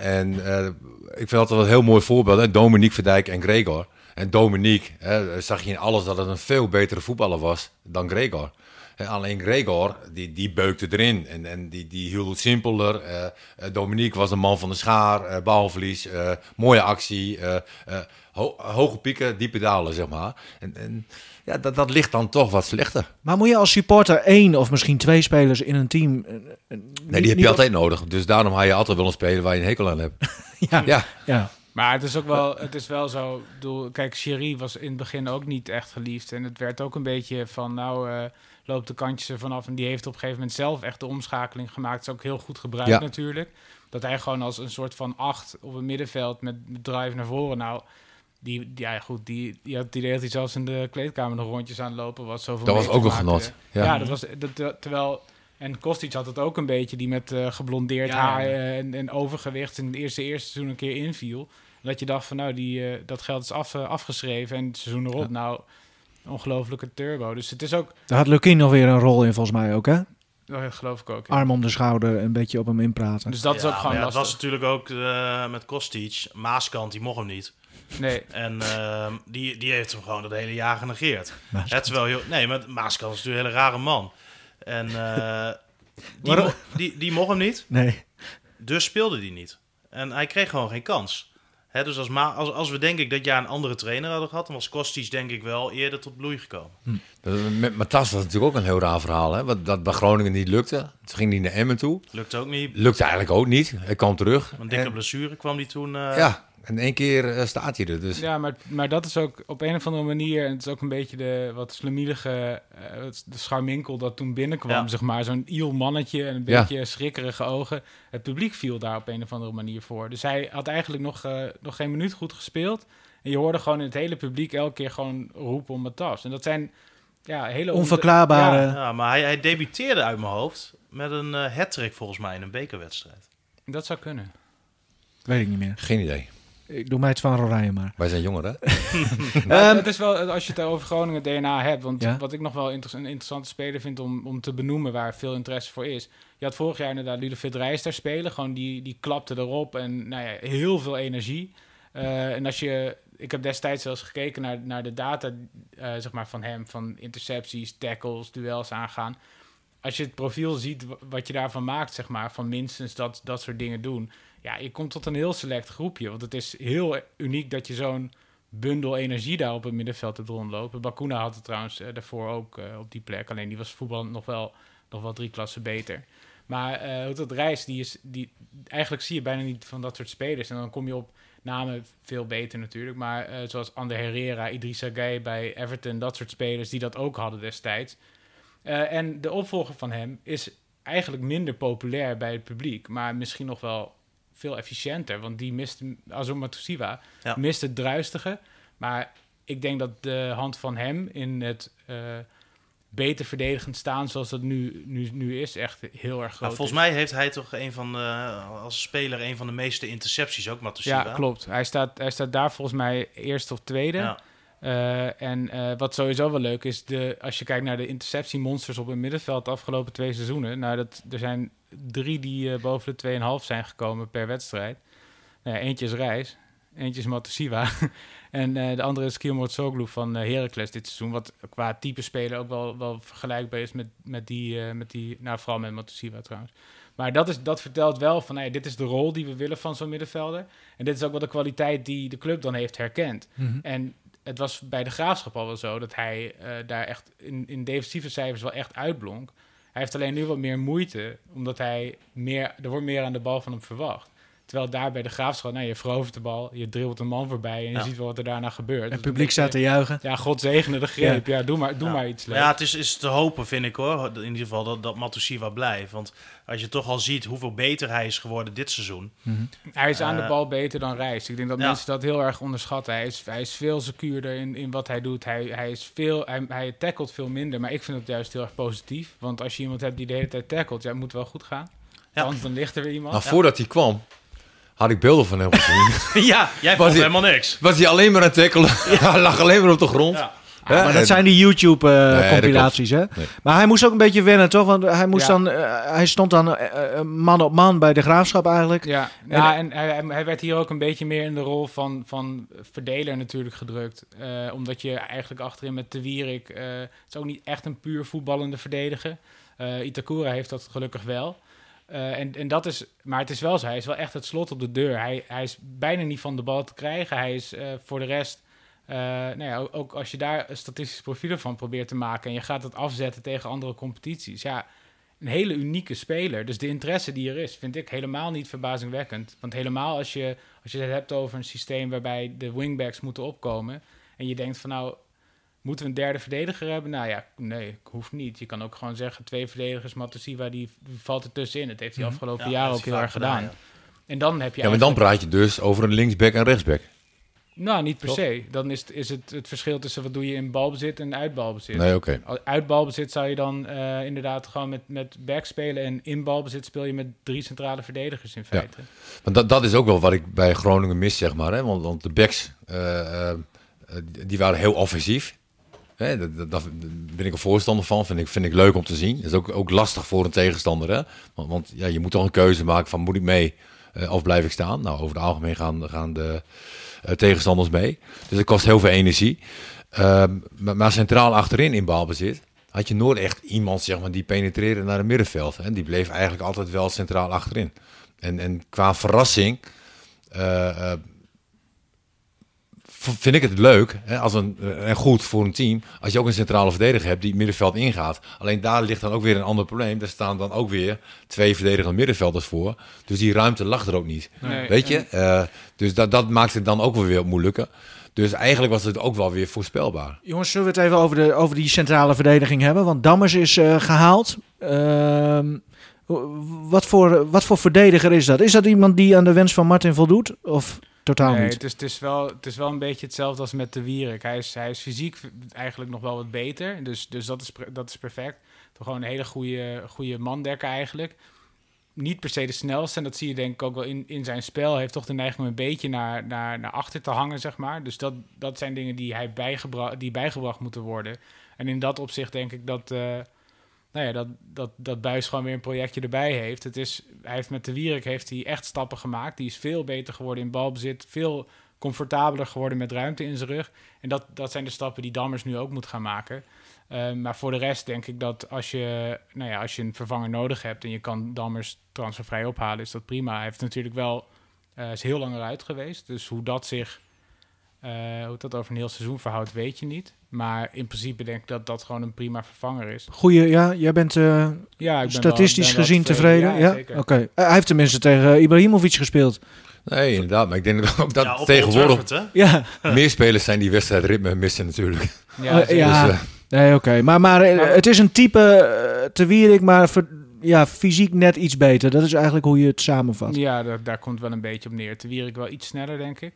En uh, ik vind altijd wel een heel mooi voorbeeld. Hè? Dominique Verdijk en Gregor. En Dominique hè, zag je in alles dat het een veel betere voetballer was dan Gregor. Alleen Gregor, die, die beukte erin en, en die, die hield het simpeler. Uh, Dominique was een man van de schaar, uh, balverlies, mooie actie, ho hoge pieken, diepe dalen, zeg maar. En, en ja, dat, dat ligt dan toch wat slechter. Maar moet je als supporter één of misschien twee spelers in een team... Eh, eh, nee, die heb je altijd nodig. Dus daarom ga je altijd wel een speler waar je een hekel aan hebt. ja. ja. ja. Maar het is ook wel, het is wel zo. Bedoel, kijk, Sherry was in het begin ook niet echt geliefd. En het werd ook een beetje van, nou, uh, loopt de kantjes er vanaf. En die heeft op een gegeven moment zelf echt de omschakeling gemaakt. Dat is ook heel goed gebruikt natuurlijk. Dat hij gewoon als een soort van acht op het middenveld met drive naar voren. Nou, die, ja, goed, die, die had het idee dat hij zelfs in de kleedkamer nog rondjes aan het lopen was. Zoveel dat was ook een genot. Ja. ja, dat was dat, terwijl. En Kostic had het ook een beetje, die met uh, geblondeerd haar en, en, overgewicht in het eerste, eerste seizoen een keer inviel. Dat je dacht van nou, die, uh, dat geld is af, uh, afgeschreven en het seizoen erop, nou, ongelofelijke turbo. Dus het is ook... Daar had Lukien nog weer een rol in volgens mij ook, hè? Dat geloof ik ook. Arm om de schouder, een beetje op hem inpraten. Dus dat is ook gewoon ja, Het was natuurlijk ook met Kostic. Maaskant, die mocht hem niet. Nee. En uh, die, die heeft hem gewoon dat hele jaar genegeerd. Het is wel heel... Nee, maar Maaskant is natuurlijk een hele rare man. En uh, die, mo die, die mocht hem niet. Nee. Dus speelde hij niet. En hij kreeg gewoon geen kans. Hè, dus als, als, als we denk ik dat jaar een andere trainer hadden gehad... dan was Kostic denk ik wel eerder tot bloei gekomen. Hm. Met Matas was natuurlijk ook een heel raar verhaal. Hè? Wat, dat bij Groningen niet lukte. Toen ging hij naar Emmen toe. Lukte ook niet. Lukte eigenlijk ook niet. Hij kwam terug. Een dikke blessure kwam hij toen... Uh... Ja, in één keer eh, staat hij er dus. Ja, maar, maar dat is ook op een of andere manier... en het is ook een beetje de wat slemielige... Uh, de scharminkel dat toen binnenkwam, zeg maar. Zo'n iel mannetje en een beetje schrikkerige ogen. Het publiek viel daar op een of andere manier voor. Dus hij had eigenlijk nog, uh, nog geen minuut goed gespeeld. En je hoorde gewoon in het hele publiek elke keer gewoon roepen om het tas. En dat zijn ja, hele... Onverklaarbare... Ja, ja maar hij, hij debuteerde uit mijn hoofd met een uh, volgens mij in een bekerwedstrijd. Dat zou kunnen. Weet ik niet meer. Geen idee. Ik doe mij het van Oranje maar. Wij zijn jonger, hè? um, het is wel, als je het over Groningen DNA hebt... want wat ik nog wel inter een interessante speler vind om, om te benoemen... waar veel interesse voor is... Je had vorig jaar inderdaad Ludovic Reis daar spelen. Gewoon die, die klapte erop en nou ja, heel veel energie. Uh, en als je ik heb destijds zelfs gekeken naar, naar de data uh, zeg maar van hem, van intercepties, tackles, duels aangaan. Als je het profiel ziet wat je daarvan maakt, zeg maar, van minstens dat, dat soort dingen doen. Ja, je komt tot een heel select groepje. Want het is heel uniek dat je zo'n bundel energie daar op het middenveld hebt rondlopen. Bakuna had het trouwens uh, daarvoor ook uh, op die plek. Alleen die was voetbal nog wel, nog wel drie klassen beter. Maar uh, dat reis, die is, die, eigenlijk zie je bijna niet van dat soort spelers. En dan kom je op namen veel beter natuurlijk. Maar uh, zoals Ander Herrera, Idrissa Gueye bij Everton, dat soort spelers die dat ook hadden destijds. En de opvolger van hem is eigenlijk minder populair bij het publiek, maar misschien nog wel veel efficiënter. Want die mist, Azuma Tusiwa, ja. mist het druistige. Maar ik denk dat de hand van hem in het uh, beter verdedigend staan zoals dat nu, nu, nu is, echt heel erg groot. Nou, volgens mij heeft hij toch een van de, als speler een van de meeste intercepties ook, Matusiwa. Ja, klopt. Hij staat, hij staat daar volgens mij eerst of tweede. Ja. Uh, en uh, wat sowieso wel leuk is, de, als je kijkt naar de interceptiemonsters op het middenveld de afgelopen twee seizoenen. Nou, dat, er zijn drie die uh, boven de 2,5 zijn gekomen per wedstrijd. Nou, eentje is Reis, eentje is Matusiwa. En uh, de andere is Kilmort Soglu van uh, Heracles dit seizoen. Wat qua type speler ook wel, wel vergelijkbaar is met, met, die, met die... Nou, vooral met Matusiwa trouwens. Maar dat, is, dat vertelt wel van... Hey, dit is de rol die we willen van zo'n middenvelder. En dit is ook wel de kwaliteit die de club dan heeft herkend. Mm -hmm. En het was bij de Graafschap al wel zo... dat hij daar echt in, in defensieve cijfers wel echt uitblonk. Hij heeft alleen nu wat meer moeite... omdat hij meer... Er wordt meer aan de bal van hem verwacht. Terwijl daar bij de graafschap, nou, je verovert de bal, je drilt een man voorbij en je ziet wel wat er daarna gebeurt. En het publiek staat te juichen. Ja, God zegene de greep. Ja, doe maar, doe maar iets leuks. Ja, het is, is te hopen, vind ik hoor. In ieder geval dat, dat Matusiwa blijft. Want als je toch al ziet hoeveel beter hij is geworden dit seizoen. Mm -hmm. Hij is aan de bal beter dan Reis. Ik denk dat mensen dat heel erg onderschatten. Hij is, hij is veel secuurder in, in wat hij doet. Hij, hij, is veel, hij, hij tackelt veel minder. Maar ik vind het juist heel erg positief. Want als je iemand hebt die de hele tijd tackelt, ja, moet wel goed gaan. Want dan ligt er weer iemand. Nou, voordat hij kwam, had ik beelden van hem gezien. ja, jij vond helemaal niks. Was hij alleen maar aan het tackelen? Ja. lag alleen maar op de grond. Ja. Ja, maar dat zijn die YouTube-compilaties, uh, nee, hè? Nee. Maar hij moest ook een beetje wennen, toch? Want hij, moest ja. dan, uh, hij stond dan uh, man op man bij de graafschap eigenlijk. Ja, en, ja, en hij, hij, werd hier ook een beetje meer in de rol van, van verdeler natuurlijk gedrukt. omdat je eigenlijk achterin met De Wierik... het is ook niet echt een puur voetballende verdediger. Itakura heeft dat gelukkig wel. Uh, en, en dat is, maar het is wel zo, hij is wel echt het slot op de deur. Hij, hij is bijna niet van de bal te krijgen. Hij is uh, voor de rest, uh, nou ja, ook, als je daar statistische profielen van probeert te maken en je gaat het afzetten tegen andere competities, ja, een hele unieke speler. Dus de interesse die er is, vind ik helemaal niet verbazingwekkend. Want helemaal als je, als je het hebt over een systeem waarbij de wingbacks moeten opkomen en je denkt van nou, Moeten we een derde verdediger hebben? Nou ja, nee, hoeft niet. Je kan ook gewoon zeggen, twee verdedigers, Matosiva, die valt er tussenin. Dat heeft hij afgelopen ja, jaar ook heel erg gedaan. Ja. En dan heb je Ja, maar dan praat je dus over een linksback en rechtsback. Nou, niet per Toch? se. Dan is, het, is het het verschil tussen wat doe je in balbezit en uitbalbezit. Nee, oké. Okay. Uit balbezit zou je dan uh, inderdaad gewoon met, met back spelen. En in balbezit speel je met drie centrale verdedigers in feite. Ja. Want dat, dat is ook wel wat ik bij Groningen mis, zeg maar. Hè? Want, want de backs, uh, uh, die waren heel offensief. Hè, dat, dat, ben ik een voorstander van. Vind ik, vind ik leuk om te zien. Dat is ook, ook lastig voor een tegenstander. Hè? Want, ja, je moet toch een keuze maken van moet ik mee uh, of blijf ik staan? Nou, over het algemeen gaan, gaan de uh, tegenstanders mee. Dus het kost heel veel energie. Uh, maar, centraal achterin in balbezit had je nooit echt iemand zeg maar, die penetreerde naar het middenveld. Hè? Die bleef eigenlijk altijd wel centraal achterin. En, en qua verrassing uh, vind ik het leuk hè, als een, en goed voor een team als je ook een centrale verdediger hebt die het middenveld ingaat. Alleen daar ligt dan ook weer een ander probleem. Daar staan dan ook weer twee verdedigende middenvelders voor. Dus die ruimte lag er ook niet. Nee, Weet je? Uh, dus dat, dat maakt het dan ook wel weer moeilijker. Dus eigenlijk was het ook wel weer voorspelbaar. Jongens, zullen we het even over, de, over die centrale verdediging hebben? Want Dammers is uh, gehaald. Uh, wat, voor, wat voor verdediger is dat? Is dat iemand die aan de wens van Martin voldoet? Of totaal nee, niet? Het is, het, is wel, het is wel een beetje hetzelfde als met de Wierik. Hij is, hij is fysiek eigenlijk nog wel wat beter. Dus, dus dat, is, dat is perfect. Toch gewoon een hele goede, goede mandekker eigenlijk. niet per se de snelste. En dat zie je denk ik ook wel in, in zijn spel. Hij heeft toch de neiging om een beetje naar, naar, naar achter te hangen, zeg maar. Dus dat, dat zijn dingen die, hij bijgebra die bijgebracht moeten worden. En in dat opzicht denk ik dat, uh, nou ja, dat, dat, dat Buis gewoon weer een projectje erbij heeft. Het is, hij heeft met de Wierik heeft hij echt stappen gemaakt. Die is veel beter geworden in balbezit. Veel comfortabeler geworden met ruimte in zijn rug. En dat, dat zijn de stappen die Dammers nu ook moet gaan maken. Ehm, maar voor de rest denk ik dat als je, nou ja, als je een vervanger nodig hebt en je kan Dammers transfervrij ophalen, is dat prima. Hij heeft natuurlijk wel uh, is heel lang eruit geweest. Dus hoe dat zich hoe dat over een heel seizoen verhoudt, weet je niet. Maar in principe denk ik dat dat gewoon een prima vervanger is. Goeie, ja, jij bent uh, ja, ik ben statistisch gezien tevreden. Ja, oké. hij heeft tenminste tegen Ibrahimovic gespeeld. Nee, inderdaad. Maar ik denk ook dat tegenwoordig ja. meer spelers zijn die wedstrijdritme missen natuurlijk. Ja, ja. Nee, oké. Maar, maar, eh, het is een type uh, te Wierik, maar ja, fysiek net iets beter. Dat is eigenlijk hoe je het samenvat. Ja, dat, daar komt wel een beetje op neer. Te Wierik wel iets sneller, denk ik.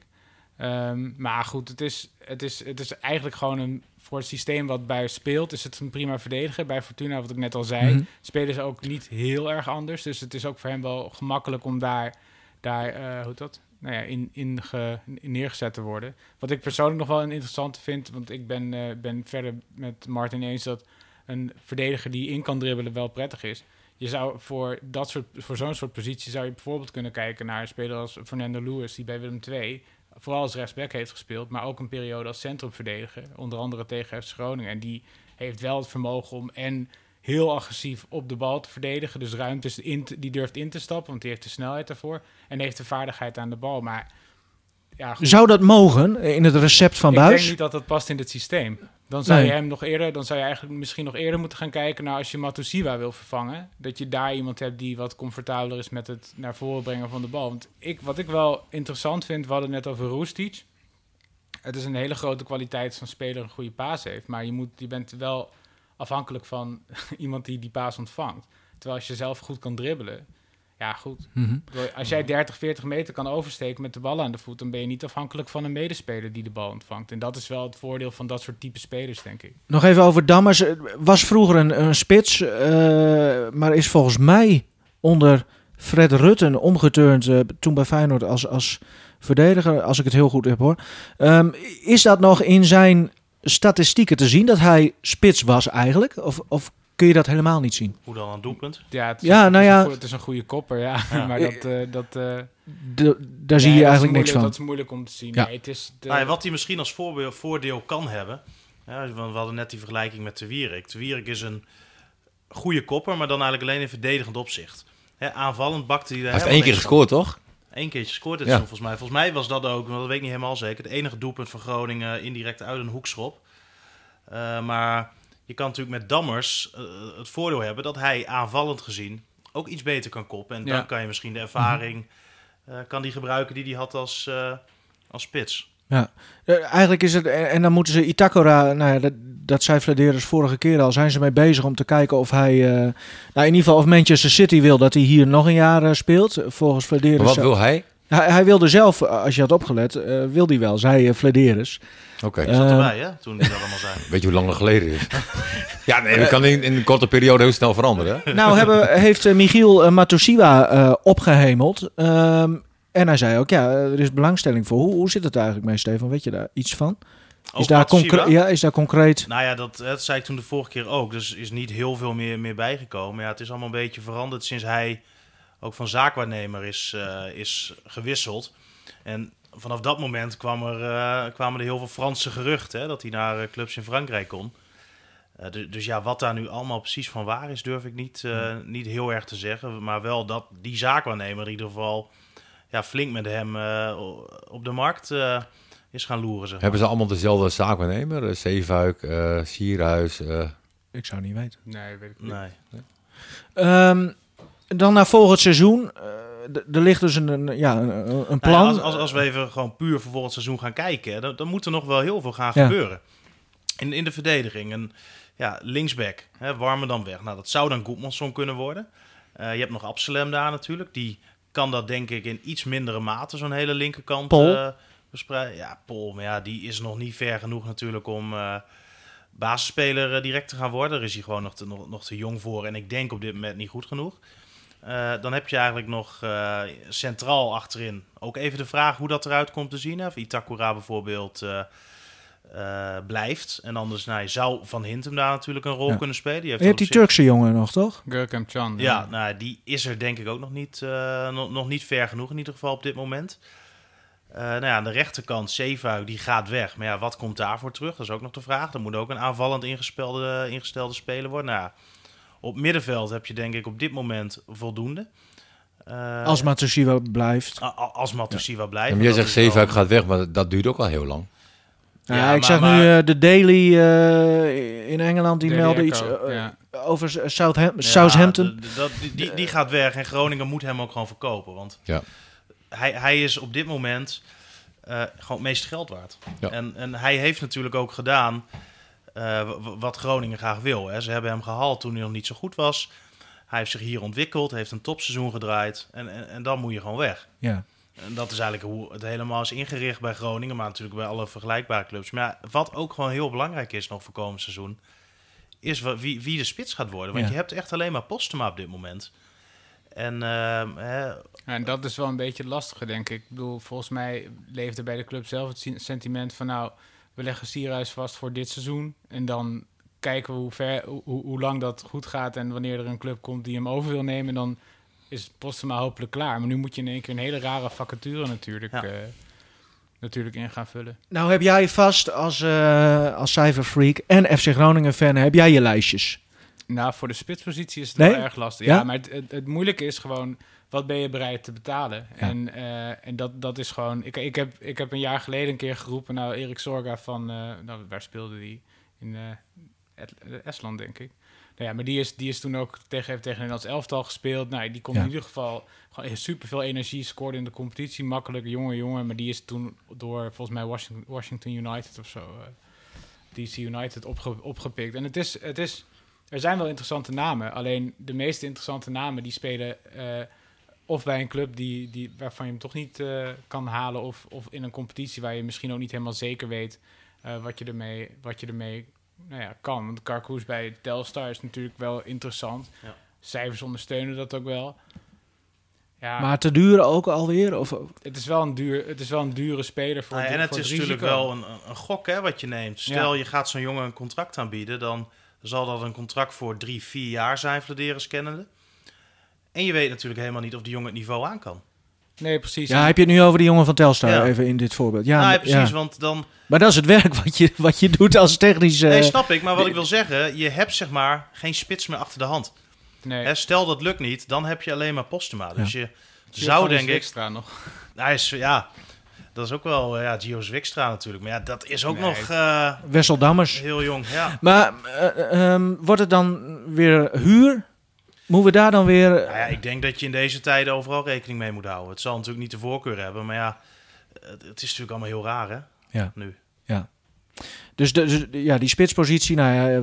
Um, maar goed, het is, het, is, het is eigenlijk gewoon een... Voor het systeem wat bij speelt, is het een prima verdediger. Bij Fortuna, wat ik net al zei, mm spelen ze ook niet heel erg anders. Dus het is ook voor hem wel gemakkelijk om daar, daar uh, hoe dat, nou ja, in, in, ge, in, neergezet te worden. Wat ik persoonlijk nog wel een interessante vind, want ik ben, uh, ben verder met Martin eens dat een verdediger die in kan dribbelen wel prettig is. Je zou voor, dat soort, voor zo'n soort positie zou je bijvoorbeeld kunnen kijken naar een speler als Fernando Lewis, die bij Willem II vooral als rechtsback heeft gespeeld, maar ook een periode als centrumverdediger, onder andere tegen FC Groningen. En die heeft wel het vermogen om en heel agressief op de bal te verdedigen. Dus ruimtes in die durft in te stappen, want die heeft de snelheid daarvoor. En heeft de vaardigheid aan de bal. Maar ja, Zou dat mogen in het recept van Buis? Ik denk niet dat dat past in het systeem. Dan zou je hem nog eerder, dan zou je eigenlijk misschien nog eerder moeten gaan kijken naar als je Matusiwa wil vervangen. Dat je daar iemand hebt die wat comfortabeler is met het naar voren brengen van de bal. Want ik, wat ik wel interessant vind, we hadden net over Roestic. Het is een hele grote kwaliteit van speler een goede paas heeft. Maar je, moet, je bent wel afhankelijk van iemand die die paas ontvangt. Terwijl als je zelf goed kan dribbelen, ja goed. Mhm. Als jij 30, 40 meter kan oversteken met de bal aan de voet, dan ben je niet afhankelijk van een medespeler die de bal ontvangt. En dat is wel het voordeel van dat soort type spelers, denk ik. Nog even over Dammers. Was vroeger een, een spits, uh, maar is volgens mij onder Fred Rutten omgeturnd uh, toen bij Feyenoord als, als verdediger, als ik het heel goed heb hoor. Um, is dat nog in zijn statistieken te zien dat hij spits was eigenlijk? Of, of kun je dat helemaal niet zien? Hoe dan een doelpunt? Ja, het is, ja, nou ja, het is een goede kopper, ja. maar dat, uh, dat uh, de, daar zie je eigenlijk niks van. Dat is moeilijk om te zien. Ja. Nee, het is de... nou, wat hij misschien als voorbeeld, voordeel kan hebben. Ja, we hadden net die vergelijking met de Wierik. De Wierik is een goede kopper, maar dan eigenlijk alleen in verdedigend opzicht. Hè, aanvallend bakte hij. Hij heeft één keer gescoord, toch? Eén keertje scoort het ja. volgens mij. Volgens mij was dat ook, dat weet ik niet helemaal zeker, het enige doelpunt van Groningen indirect uit een hoekschop. Uh, maar je kan natuurlijk met Dammers uh, het voordeel hebben dat hij aanvallend gezien ook iets beter kan koppen. En dan kan je misschien de ervaring uh, kan die gebruiken die hij had als, uh, als spits. Ja, eigenlijk is het, en dan moeten ze Itakura, nou ja, dat, dat zei Vladeris vorige keer al, zijn ze mee bezig om te kijken of hij, uh, nou in ieder geval of Manchester City wil dat hij hier nog een jaar speelt. Volgens Vladeris. wat wil hij? Hij, hij, wilde zelf, als je had opgelet, uh, wil hij wel, zei uh, Flederis. Oké. Okay. Uh, zat erbij, hè, toen dat allemaal zei. Weet je hoe lang dat geleden is? ja, nee, dat kan in, in, een korte periode heel snel veranderen. nou, hebben, heeft Michiel Matosiwa opgehemeld. Um, en hij zei ook, ja, er is belangstelling voor. Hoe, hoe zit het eigenlijk mee, Stefan? Weet je daar iets van? Is daar, ja, is daar concreet? Nou ja, dat, dat zei ik toen de vorige keer ook. Dus is niet heel veel meer, meer bijgekomen. Ja, het is allemaal een beetje veranderd sinds hij ook van zaakwaarnemer is, uh, is gewisseld. En vanaf dat moment kwam er, uh, kwamen er heel veel Franse geruchten hè, dat hij naar uh, clubs in Frankrijk kon. Dus, dus, ja, wat daar nu allemaal precies van waar is, durf ik niet, niet heel erg te zeggen. Maar wel dat die zaakwaarnemer in ieder geval ja, flink met hem op de markt is gaan loeren. Zeg maar. Hebben ze allemaal dezelfde zaakwaarnemer? Zeefuik, Sierhuis? Ik zou niet weten. Nee, weet ik niet. Nee. Um, dan naar volgend seizoen. Uh, er ligt dus een, ja, een, een plan. als, als, als, we even gewoon puur voor volgend seizoen gaan kijken, dan, dan moet er nog wel heel veel gaan gebeuren. In, in de verdediging. En ja, linksback, hè, warmer dan weg. Nou, dat zou dan Goedmanson kunnen worden. Uh, je hebt nog Absalem daar natuurlijk. Die kan dat denk ik in iets mindere mate, zo'n hele linkerkant uh, verspreiden. Ja, Pol, maar ja, die is nog niet ver genoeg natuurlijk om basisspeler direct te gaan worden. Daar is hij gewoon nog te, nog, nog te jong voor. En ik denk op dit moment niet goed genoeg. Dan heb je eigenlijk nog centraal achterin ook even de vraag hoe dat eruit komt te zien. Of Itakura bijvoorbeeld blijft. En anders nou, zou Van Hintem daar natuurlijk een rol kunnen spelen. Die heeft je hebt die Turkse jongen nog, toch? Gurkem Can. Ja, nou, die is er denk ik ook nog niet, nog, nog niet ver genoeg in ieder geval op dit moment. Uh, nou ja, aan de rechterkant, Zeefuik, die gaat weg. Maar ja, wat komt daarvoor terug? Dat is ook nog de vraag. Er moet ook een aanvallend ingestelde, ingestelde speler worden. Nou ja, op middenveld heb je denk ik op dit moment voldoende. Uh, als Matusiwa blijft. als Matusiwa blijft. Ja, jij zegt Zeefuik gaat weg, maar dat duurt ook al heel lang. Ja, ja ik zag nu uh, de Daily in Engeland, die meldde iets over Southampton. Southampton. Die, die, die, gaat weg en Groningen moet hem ook gewoon verkopen. Want ja hij, hij is op dit moment uh, gewoon het meest geld waard. En, en hij heeft natuurlijk ook gedaan uh, wat Groningen graag wil. Hè. Ze hebben hem gehaald toen hij nog niet zo goed was. Hij heeft zich hier ontwikkeld, heeft een topseizoen gedraaid. En, en, en dan moet je gewoon weg. Ja. En dat is eigenlijk hoe het helemaal is ingericht bij Groningen, maar natuurlijk bij alle vergelijkbare clubs. Maar ja, wat ook gewoon heel belangrijk is nog voor komend seizoen, is wie, wie de spits gaat worden. Want je hebt echt alleen maar Postema op dit moment. En, uh, hè, en dat is wel een beetje lastig, denk ik. Ik bedoel, volgens mij leefde bij de club zelf het sentiment van... nou, we leggen Sierhuis vast voor dit seizoen... en dan kijken we hoe, ver, hoe, hoe lang dat goed gaat... en wanneer er een club komt die hem over wil nemen... dan is Postema hopelijk klaar. Maar nu moet je in één keer een hele rare vacature natuurlijk... Ja. Uh, natuurlijk in gaan vullen. Nou heb jij vast als, uh, als cijferfreak en FC Groningen fan... heb jij je lijstjes? Nou, voor de spitspositie is het wel erg lastig. Ja, maar het, het, het, moeilijke is gewoon, wat ben je bereid te betalen? En, uh, en dat, dat is gewoon... Ik, ik, heb, ik heb een jaar geleden een keer geroepen, nou, Erik Sorga van... Uh, nou, waar speelde die? In uh, Estland, denk ik. Nou ja, maar die is, die is toen ook tegen, heeft tegen Nederlands elftal gespeeld. Nou, die kon in ieder geval gewoon super veel energie, scoorde in de competitie, makkelijk, jonge jongen. Maar die is toen door, volgens mij, Washington, Washington United of zo... DC United opge, opgepikt. En het is... Het is er zijn wel interessante namen. Alleen de meeste interessante namen die spelen uh, of bij een club die, die, waarvan je hem toch niet uh, kan halen. Of, of in een competitie waar je misschien ook niet helemaal zeker weet uh, wat je ermee, wat je ermee nou ja, kan. Want Carcoes bij Telstar is natuurlijk wel interessant. Ja. Cijfers ondersteunen dat ook wel. Ja. Maar te duur ook alweer? Of? Het, is wel een duur, het is wel een dure speler voor, nou, En het is natuurlijk wel een, een gok hè, wat je neemt. Stel je gaat zo'n jongen een contract aanbieden, dan zal dat een contract voor drie, vier jaar zijn voor de Deres kennende. En je weet natuurlijk helemaal niet of die jongen het niveau aan kan. Nee, precies. Ja, heb je het nu over die jongen van Telstar, even in dit voorbeeld. Ja, nou, precies, want dan... Maar dat is het werk wat je, wat je doet als technische... Nee, snap ik. Maar wat ik wil zeggen, je hebt zeg maar geen spits meer achter de hand. Nee. stel dat lukt niet, dan heb je alleen maar Postema. Dus je zou denk ik... extra nog. Hij is, ja, dat is ook wel, uh, ja, Gio Zwikstra natuurlijk. Maar ja, dat is ook nog... Uh, Wessel Dammers. Heel jong, ja. Maar uh, wordt het dan weer huur? Moeten we daar dan weer... Nou ja, ik denk dat je in deze tijden overal rekening mee moet houden. Het zal natuurlijk niet de voorkeur hebben, maar ja, het, het is natuurlijk allemaal heel raar, hè? Ja. Nu. Dus, de, dus, ja, die spitspositie, nou ja,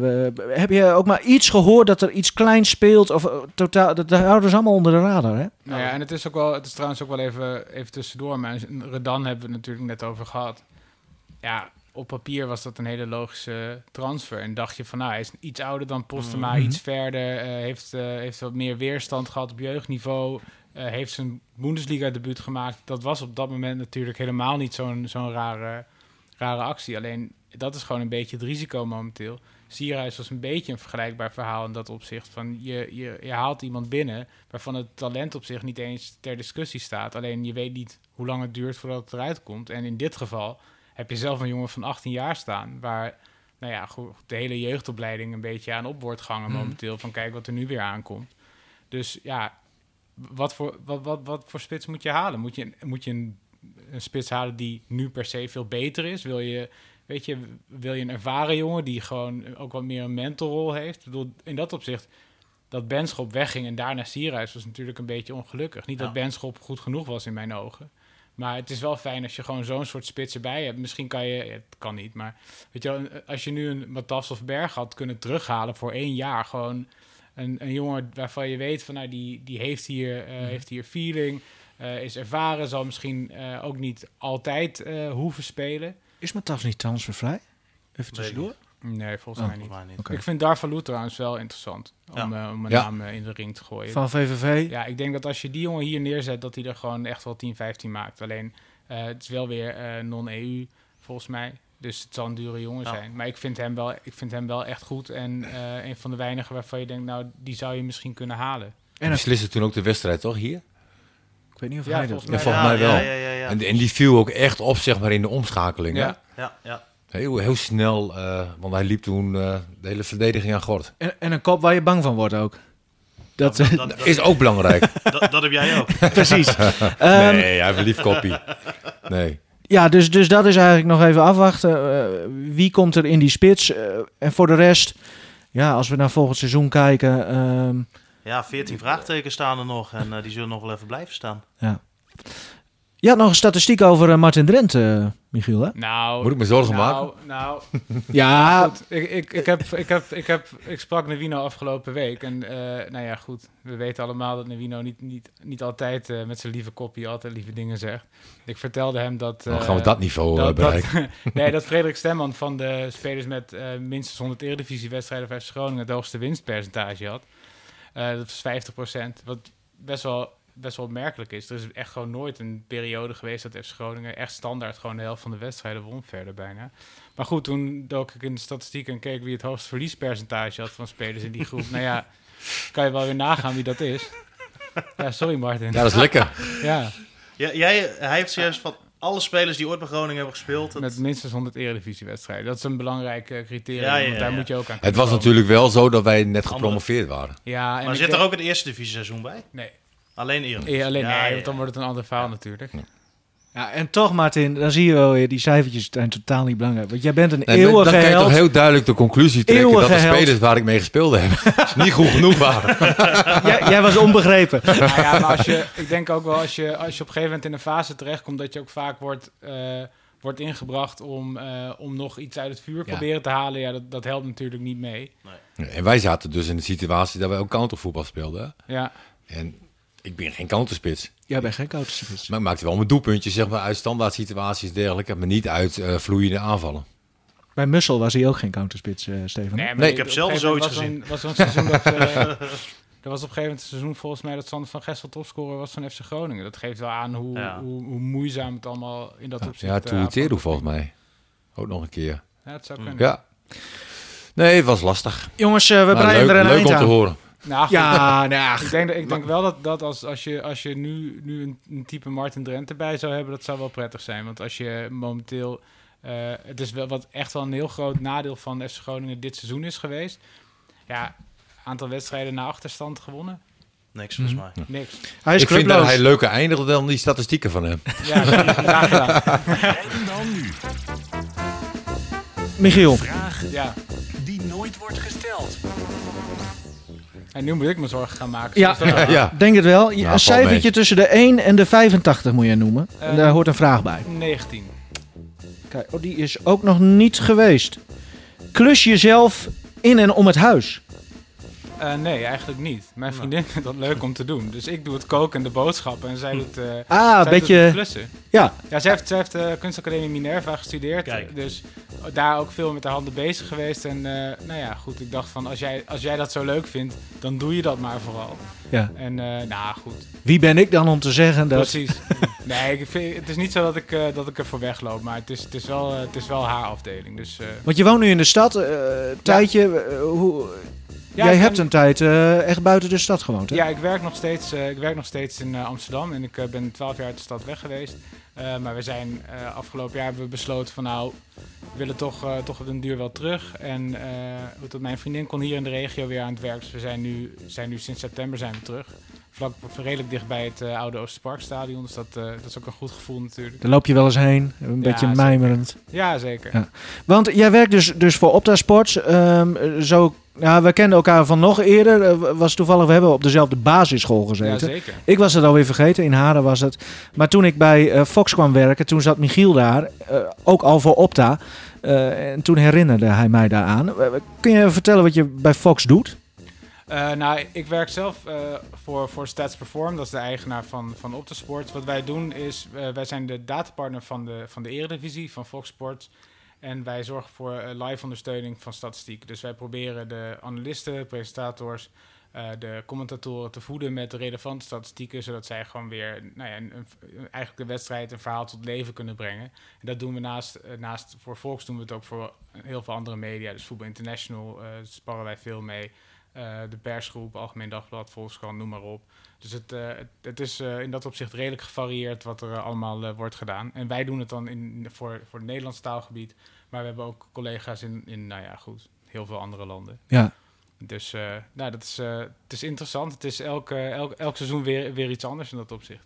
heb je ook maar iets gehoord dat er iets kleins speelt? Of uh, totaal, dat, dat houden ze allemaal onder de radar, hè? Nou ja, en het is ook wel, het is trouwens ook wel even, even tussendoor, maar Redan hebben we het natuurlijk net over gehad. Ja, op papier was dat een hele logische transfer. En dacht je van, nou, hij is iets ouder dan Postema, mm iets verder, uh, heeft, uh, heeft wat meer weerstand gehad op jeugdniveau, heeft zijn Bundesliga-debuut gemaakt. Dat was op dat moment natuurlijk helemaal niet zo'n zo'n rare, rare actie. Alleen dat is gewoon een beetje het risico momenteel. Sierhuis was een beetje een vergelijkbaar verhaal in dat opzicht. Van je, je, je haalt iemand binnen waarvan het talent op zich niet eens ter discussie staat. Alleen je weet niet hoe lang het duurt voordat het eruit komt. En in dit geval heb je zelf een jongen van 18 jaar staan. Waar nou ja, de hele jeugdopleiding een beetje aan op wordt gangen mhm. momenteel. Van kijk wat er nu weer aankomt. Dus ja, wat voor, wat, wat, wat voor spits moet je halen? Moet je, moet je een, een spits halen die nu per se veel beter is? Wil je weet je, wil je een ervaren jongen die gewoon ook wat meer een mentorrol heeft? Ik bedoel, in dat opzicht, dat Benschop wegging en daarna Sierhuis was natuurlijk een beetje ongelukkig. Niet dat Benschop goed genoeg was in mijn ogen. Maar het is wel fijn als je gewoon zo'n soort spits erbij hebt. Misschien kan je, het kan niet, maar weet je, als je nu een Matas of Berg had kunnen terughalen voor één jaar, gewoon een, een jongen waarvan je weet van nou die, die heeft, hier, uh, heeft hier feeling, uh, is ervaren, zal misschien uh, ook niet altijd hoeven spelen. Is Matafs niet transfervrij? Even tussendoor. Nee, volgens oh, mij niet. niet. Ik vind Darvalu trouwens wel interessant om, uh, om een naam in de ring te gooien. Van VVV? Ja, ik denk dat als je die jongen hier neerzet, dat hij er gewoon echt wel 10, 15 maakt. Alleen, het is wel weer non-EU volgens mij. Dus het zal een dure jongen zijn. Maar ik vind, hem wel, ik vind hem wel echt goed. En uh, een van de weinigen waarvan je denkt, nou, die zou je misschien kunnen halen. En besliste toen ook de wedstrijd, toch? Hier? Ik weet niet of ja, hij dat... Volgens mij, mij wel. Ja, en, en, die viel ook echt op, zeg maar, in de omschakeling. Ja, ja, ja. Heel, heel snel, uh, want hij liep toen uh, de hele verdediging aan gort. En, en, een kop waar je bang van wordt ook. Dat, dat, dat is ook belangrijk. dat, dat, heb jij ook. Precies. nee, hij verliefd koppie. Nee. Ja, dus, dus dat is eigenlijk nog even afwachten. Uh, wie komt er in die spits? Uh, en voor de rest, ja, als we naar volgend seizoen kijken. Uh, ja, 14 vraagtekens staan er nog en uh, die zullen nog wel even blijven staan. Ja. Je had nog een statistiek over Martin Drent, Michiel, hè? Nou, Moet ik me zorgen nou, maken? Nou, ja. Goed, ik, ik, ik, heb, ik, heb, ik, heb, ik sprak Navino afgelopen week. En uh, nou ja, goed. We weten allemaal dat Navino niet, niet, niet altijd uh, met zijn lieve kopie altijd lieve dingen zegt. Ik vertelde hem dat... Uh, Dan gaan we dat niveau dat, bereiken. Dat, nee, dat Frederik Stemman van de spelers met minstens 100 eredivisiewedstrijden van Groningen het hoogste winstpercentage had. Dat was 50% Wat best wel best wel opmerkelijk is. Er is echt gewoon nooit een periode geweest dat FC Groningen echt standaard gewoon de helft van de wedstrijden won verder bijna. Maar goed, toen dook ik in de statistiek en keek wie het hoogste verliespercentage had van spelers in die groep. nou ja, kan je wel weer nagaan wie dat is. Ja, sorry Martin. Ja, dat is lekker. ja. ja jij, hij heeft serieus van alle spelers die ooit bij Groningen hebben gespeeld. Met minstens 100 eredivisiewedstrijden. Dat is een belangrijk uh, criterium, ja, ja, daar moet je ook aan Het was natuurlijk wel zo dat wij net gepromoveerd waren. Ja, en maar zit er ook het eerste divisie bij? Nee. Alleen Eredivisie? Ja, alleen, nee, want dan wordt het een ander verhaal natuurlijk. Ja, en toch, Martin, dan zie je wel weer, die cijfertjes zijn totaal niet belangrijk. Want jij bent een nee, eeuwige Dan kan je toch heel duidelijk de conclusie trekken dat de spelers waar ik mee gespeeld heb niet goed genoeg waren. jij, jij, was onbegrepen. Nou ja, maar als je, ik denk ook wel, als je, als je op een gegeven moment in een fase terechtkomt, dat je ook vaak wordt... Uh, wordt ingebracht om, uh, om nog iets uit het vuur ja. proberen te halen, ja, dat, dat helpt natuurlijk niet mee. Nee. En wij zaten dus in de situatie dat wij ook countervoetbal speelden. Ja. En ik ben geen counterspits. Jij bent geen counterspits. Maar ik maakte wel mijn doelpuntjes zeg maar, uit standaard situaties dergelijke, maar niet uit uh, vloeiende aanvallen. Bij Mussel was hij ook geen counterspits, uh, Steven. Nee, nee ik heb zelf zoiets was gezien. Een, was een seizoen dat, uh, er was op een gegeven moment een seizoen volgens mij dat Sander van Gessel topscorer was van FC Groningen. Dat geeft wel aan hoe, ja. hoe, hoe, moeizaam het allemaal in dat opzicht... Ja, uh, volgens mij. Ook nog een keer. Ja, het zou kunnen. Ja. Nee, het was lastig. Jongens, we breien er een leuk om te horen. Nou, ja, nou, ik denk, ik denk wel dat, dat als, als je, als je nu, nu een, een type Martin Drent erbij zou hebben, dat zou wel prettig zijn. Want als je momenteel... Uh, het is wel wat echt wel een heel groot nadeel van FC Groningen dit seizoen is geweest. Ja, aantal wedstrijden na achterstand gewonnen. Niks, volgens mij. Niks. Hij is ik vind dat hij leuker eindigt dan die statistieken van hem. Ja, graag gedaan. En dan nu. Michiel. Vraag ja. die nooit wordt gesteld. En nu moet ik me zorgen gaan maken. Ja, ja. denk het wel. Een cijfertje tussen de 1 en de 85 moet je noemen. en daar hoort een vraag bij. 19. Kijk, oh, die is ook nog niet geweest. Klus jezelf in en om het huis. Uh, nee, eigenlijk niet. Mijn vriendin vindt dat leuk om te doen. Dus ik doe het koken en de boodschappen en zij hm. doet, uh, ah, zij beetje... doet klussen. Ja. Ja, zij heeft, zij heeft uh, kunstacademie Minerva gestudeerd. Kijk. Dus daar ook veel met de handen bezig geweest. En nou ja, goed, ik dacht van als jij, als jij dat zo leuk vindt, dan doe je dat maar vooral. Ja. En nou goed. Wie ben ik dan om te zeggen dat... Precies. nee, ik vind, het is niet zo dat ik, dat ik er voor wegloop, maar het is, het is, wel, het is wel haar afdeling. Dus, Want je woont nu in de stad, tijdje. hoe ja, Jij hebt een tijd uh, echt buiten de stad gewoond, hè? Ja, ik werk nog steeds, uh, ik werk nog steeds in uh, Amsterdam en ik ben 12 jaar uit de stad weg geweest. maar we zijn afgelopen jaar hebben we besloten van nou, we willen toch, toch op een duur wel terug. En mijn vriendin kon hier in de regio weer aan het werk. Dus we zijn nu, zijn nu sinds september zijn we terug vlak redelijk dicht bij het uh, oude Oosterparkstadion. Dus dat, uh, dat is ook een goed gevoel natuurlijk. Daar loop je wel eens heen, een ja, beetje mijmerend. Ja, zeker. Ja. Want jij werkt dus, dus voor Opta Sports. Um, zo, ja, we kenden elkaar van nog eerder. Uh, was toevallig, we hebben op dezelfde basisschool gezeten. Ja, zeker. Ik was het alweer vergeten, in Haren was het. Maar toen ik bij Fox kwam werken, toen zat Michiel daar. ook al voor Opta. en toen herinnerde hij mij daaraan. kun je vertellen wat je bij Fox doet? Uh, nou, ik werk zelf uh, voor, voor Stats Perform, dat is de eigenaar van, van Optasport. Wat wij doen is, uh, wij zijn de datapartner van de, van de Eredivisie, van Fox Sports. En wij zorgen voor live ondersteuning van statistiek. Dus wij proberen de analisten, presentators, de commentatoren te voeden met relevante statistieken, zodat zij gewoon weer nou ja, een, eigenlijk de wedstrijd een verhaal tot leven kunnen brengen. En dat doen we naast, naast voor Volks doen we het ook voor heel veel andere media. Dus Voetbal International sparren wij veel mee. De persgroep, Algemeen Dagblad, Volkskrant, noem maar op. Dus het, uh, het, is uh, in dat opzicht redelijk gevarieerd wat er allemaal wordt gedaan. En wij doen het dan in, voor, voor het Nederlands taalgebied. Maar we hebben ook collega's in, in nou ja, goed, heel veel andere landen. Ja. Dus nou, dat is, het is interessant. Het is elk, elk, elk seizoen weer, weer iets anders in dat opzicht.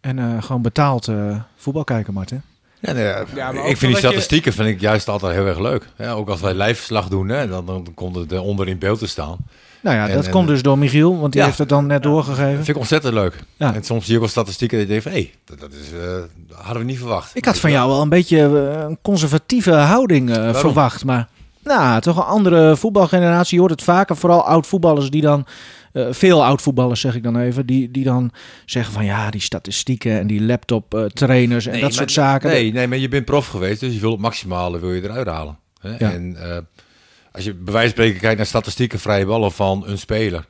En gewoon betaald voetbal kijken, Martin. Ja, nee, ja, ik vind die statistieken vind ik juist altijd heel erg leuk. Ja, ook als wij lijfverslag doen, hè, dan, dan komt het onder in beeld te staan. Nou ja, dat komt dus door Michiel, want die heeft het dan net doorgegeven. Dat vind ik ontzettend leuk. Ja. En soms zie je ook al statistieken dat je denkt hé, hey, dat, dat, is, uh, hadden we niet verwacht. Ik had van jou wel een beetje eh, een conservatieve houding uh, verwacht, maar nou, toch een andere voetbalgeneratie. Je hoort het vaker, vooral oud-voetballers die dan... Uh, veel oud-voetballers zeg ik dan even, die, die dan zeggen van ja, die statistieken en die laptop-trainers en dat soort zaken. Nee, nee, maar je bent prof geweest, dus je wil het maximale wil je eruit halen. Hè? Ja. En als je bij wijze van spreken kijkt naar statistieken vrije ballen van een speler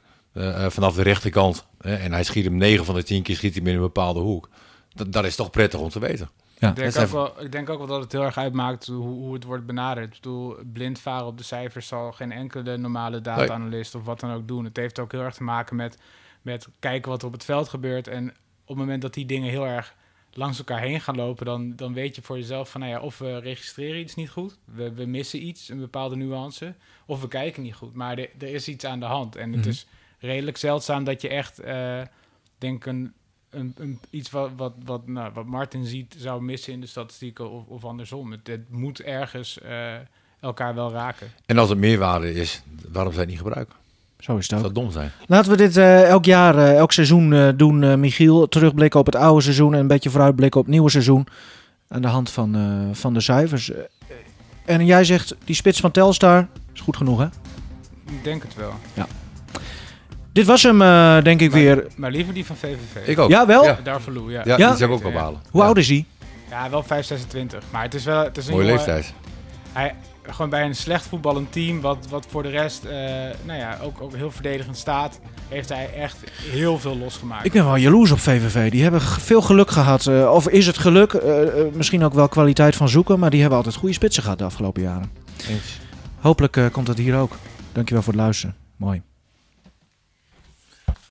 vanaf de rechterkant en hij schiet hem 9 van de 10 keer schiet hij in een bepaalde hoek. Dat, dat is toch prettig om te weten. Ja. Ik, denk ook wel, ik denk ook wel dat het heel erg uitmaakt hoe, hoe het wordt benaderd. Ik bedoel, blind varen op de cijfers zal geen enkele normale data-analyst of wat dan ook doen. Het heeft ook heel erg te maken met, met kijken wat er op het veld gebeurt. En op het moment dat die dingen heel erg langs elkaar heen gaan lopen, dan, dan weet je voor jezelf van, nou ja, of we registreren iets niet goed, we, we missen iets, een bepaalde nuance, of we kijken niet goed. Maar er is iets aan de hand. En het mhm. is redelijk zeldzaam dat je echt, uh, denk een, een, een, iets wat, wat, wat, nou, wat Martin ziet zou missen in de statistieken of, of andersom. Het, het moet ergens uh, elkaar wel raken. En als het meerwaarde is, waarom zou je het niet gebruiken? Zo is het ook. Dat dom zijn. Laten we dit uh, elk jaar, uh, elk seizoen uh, doen, Michiel. Terugblikken op het oude seizoen en een beetje vooruitblikken op het nieuwe seizoen. Aan de hand van, van de cijfers. en jij zegt, die spits van Telstar is goed genoeg, hè? Ik denk het wel. Ja. Dit was hem, denk ik maar, weer. Maar liever die van VVV. Ik ook. Ja, wel? Ja. Daar verloor, ja. Ja, ja? die zou ik ook wel behalen. Hoe oud is hij? Ja, wel 5, 26. Maar het is wel... Het is een Mooie leeftijd. Hij, gewoon bij een slecht voetballend team, wat, wat voor de rest uh, nou ja, ook, ook heel verdedigend staat, heeft hij echt heel veel losgemaakt. Ik ben wel jaloers op VVV. Die hebben veel geluk gehad. Uh, of is het geluk? Uh, misschien ook wel kwaliteit van zoeken, maar die hebben altijd goede spitsen gehad de afgelopen jaren. Eens. Hopelijk komt het hier ook. Dankjewel voor het luisteren. Mooi.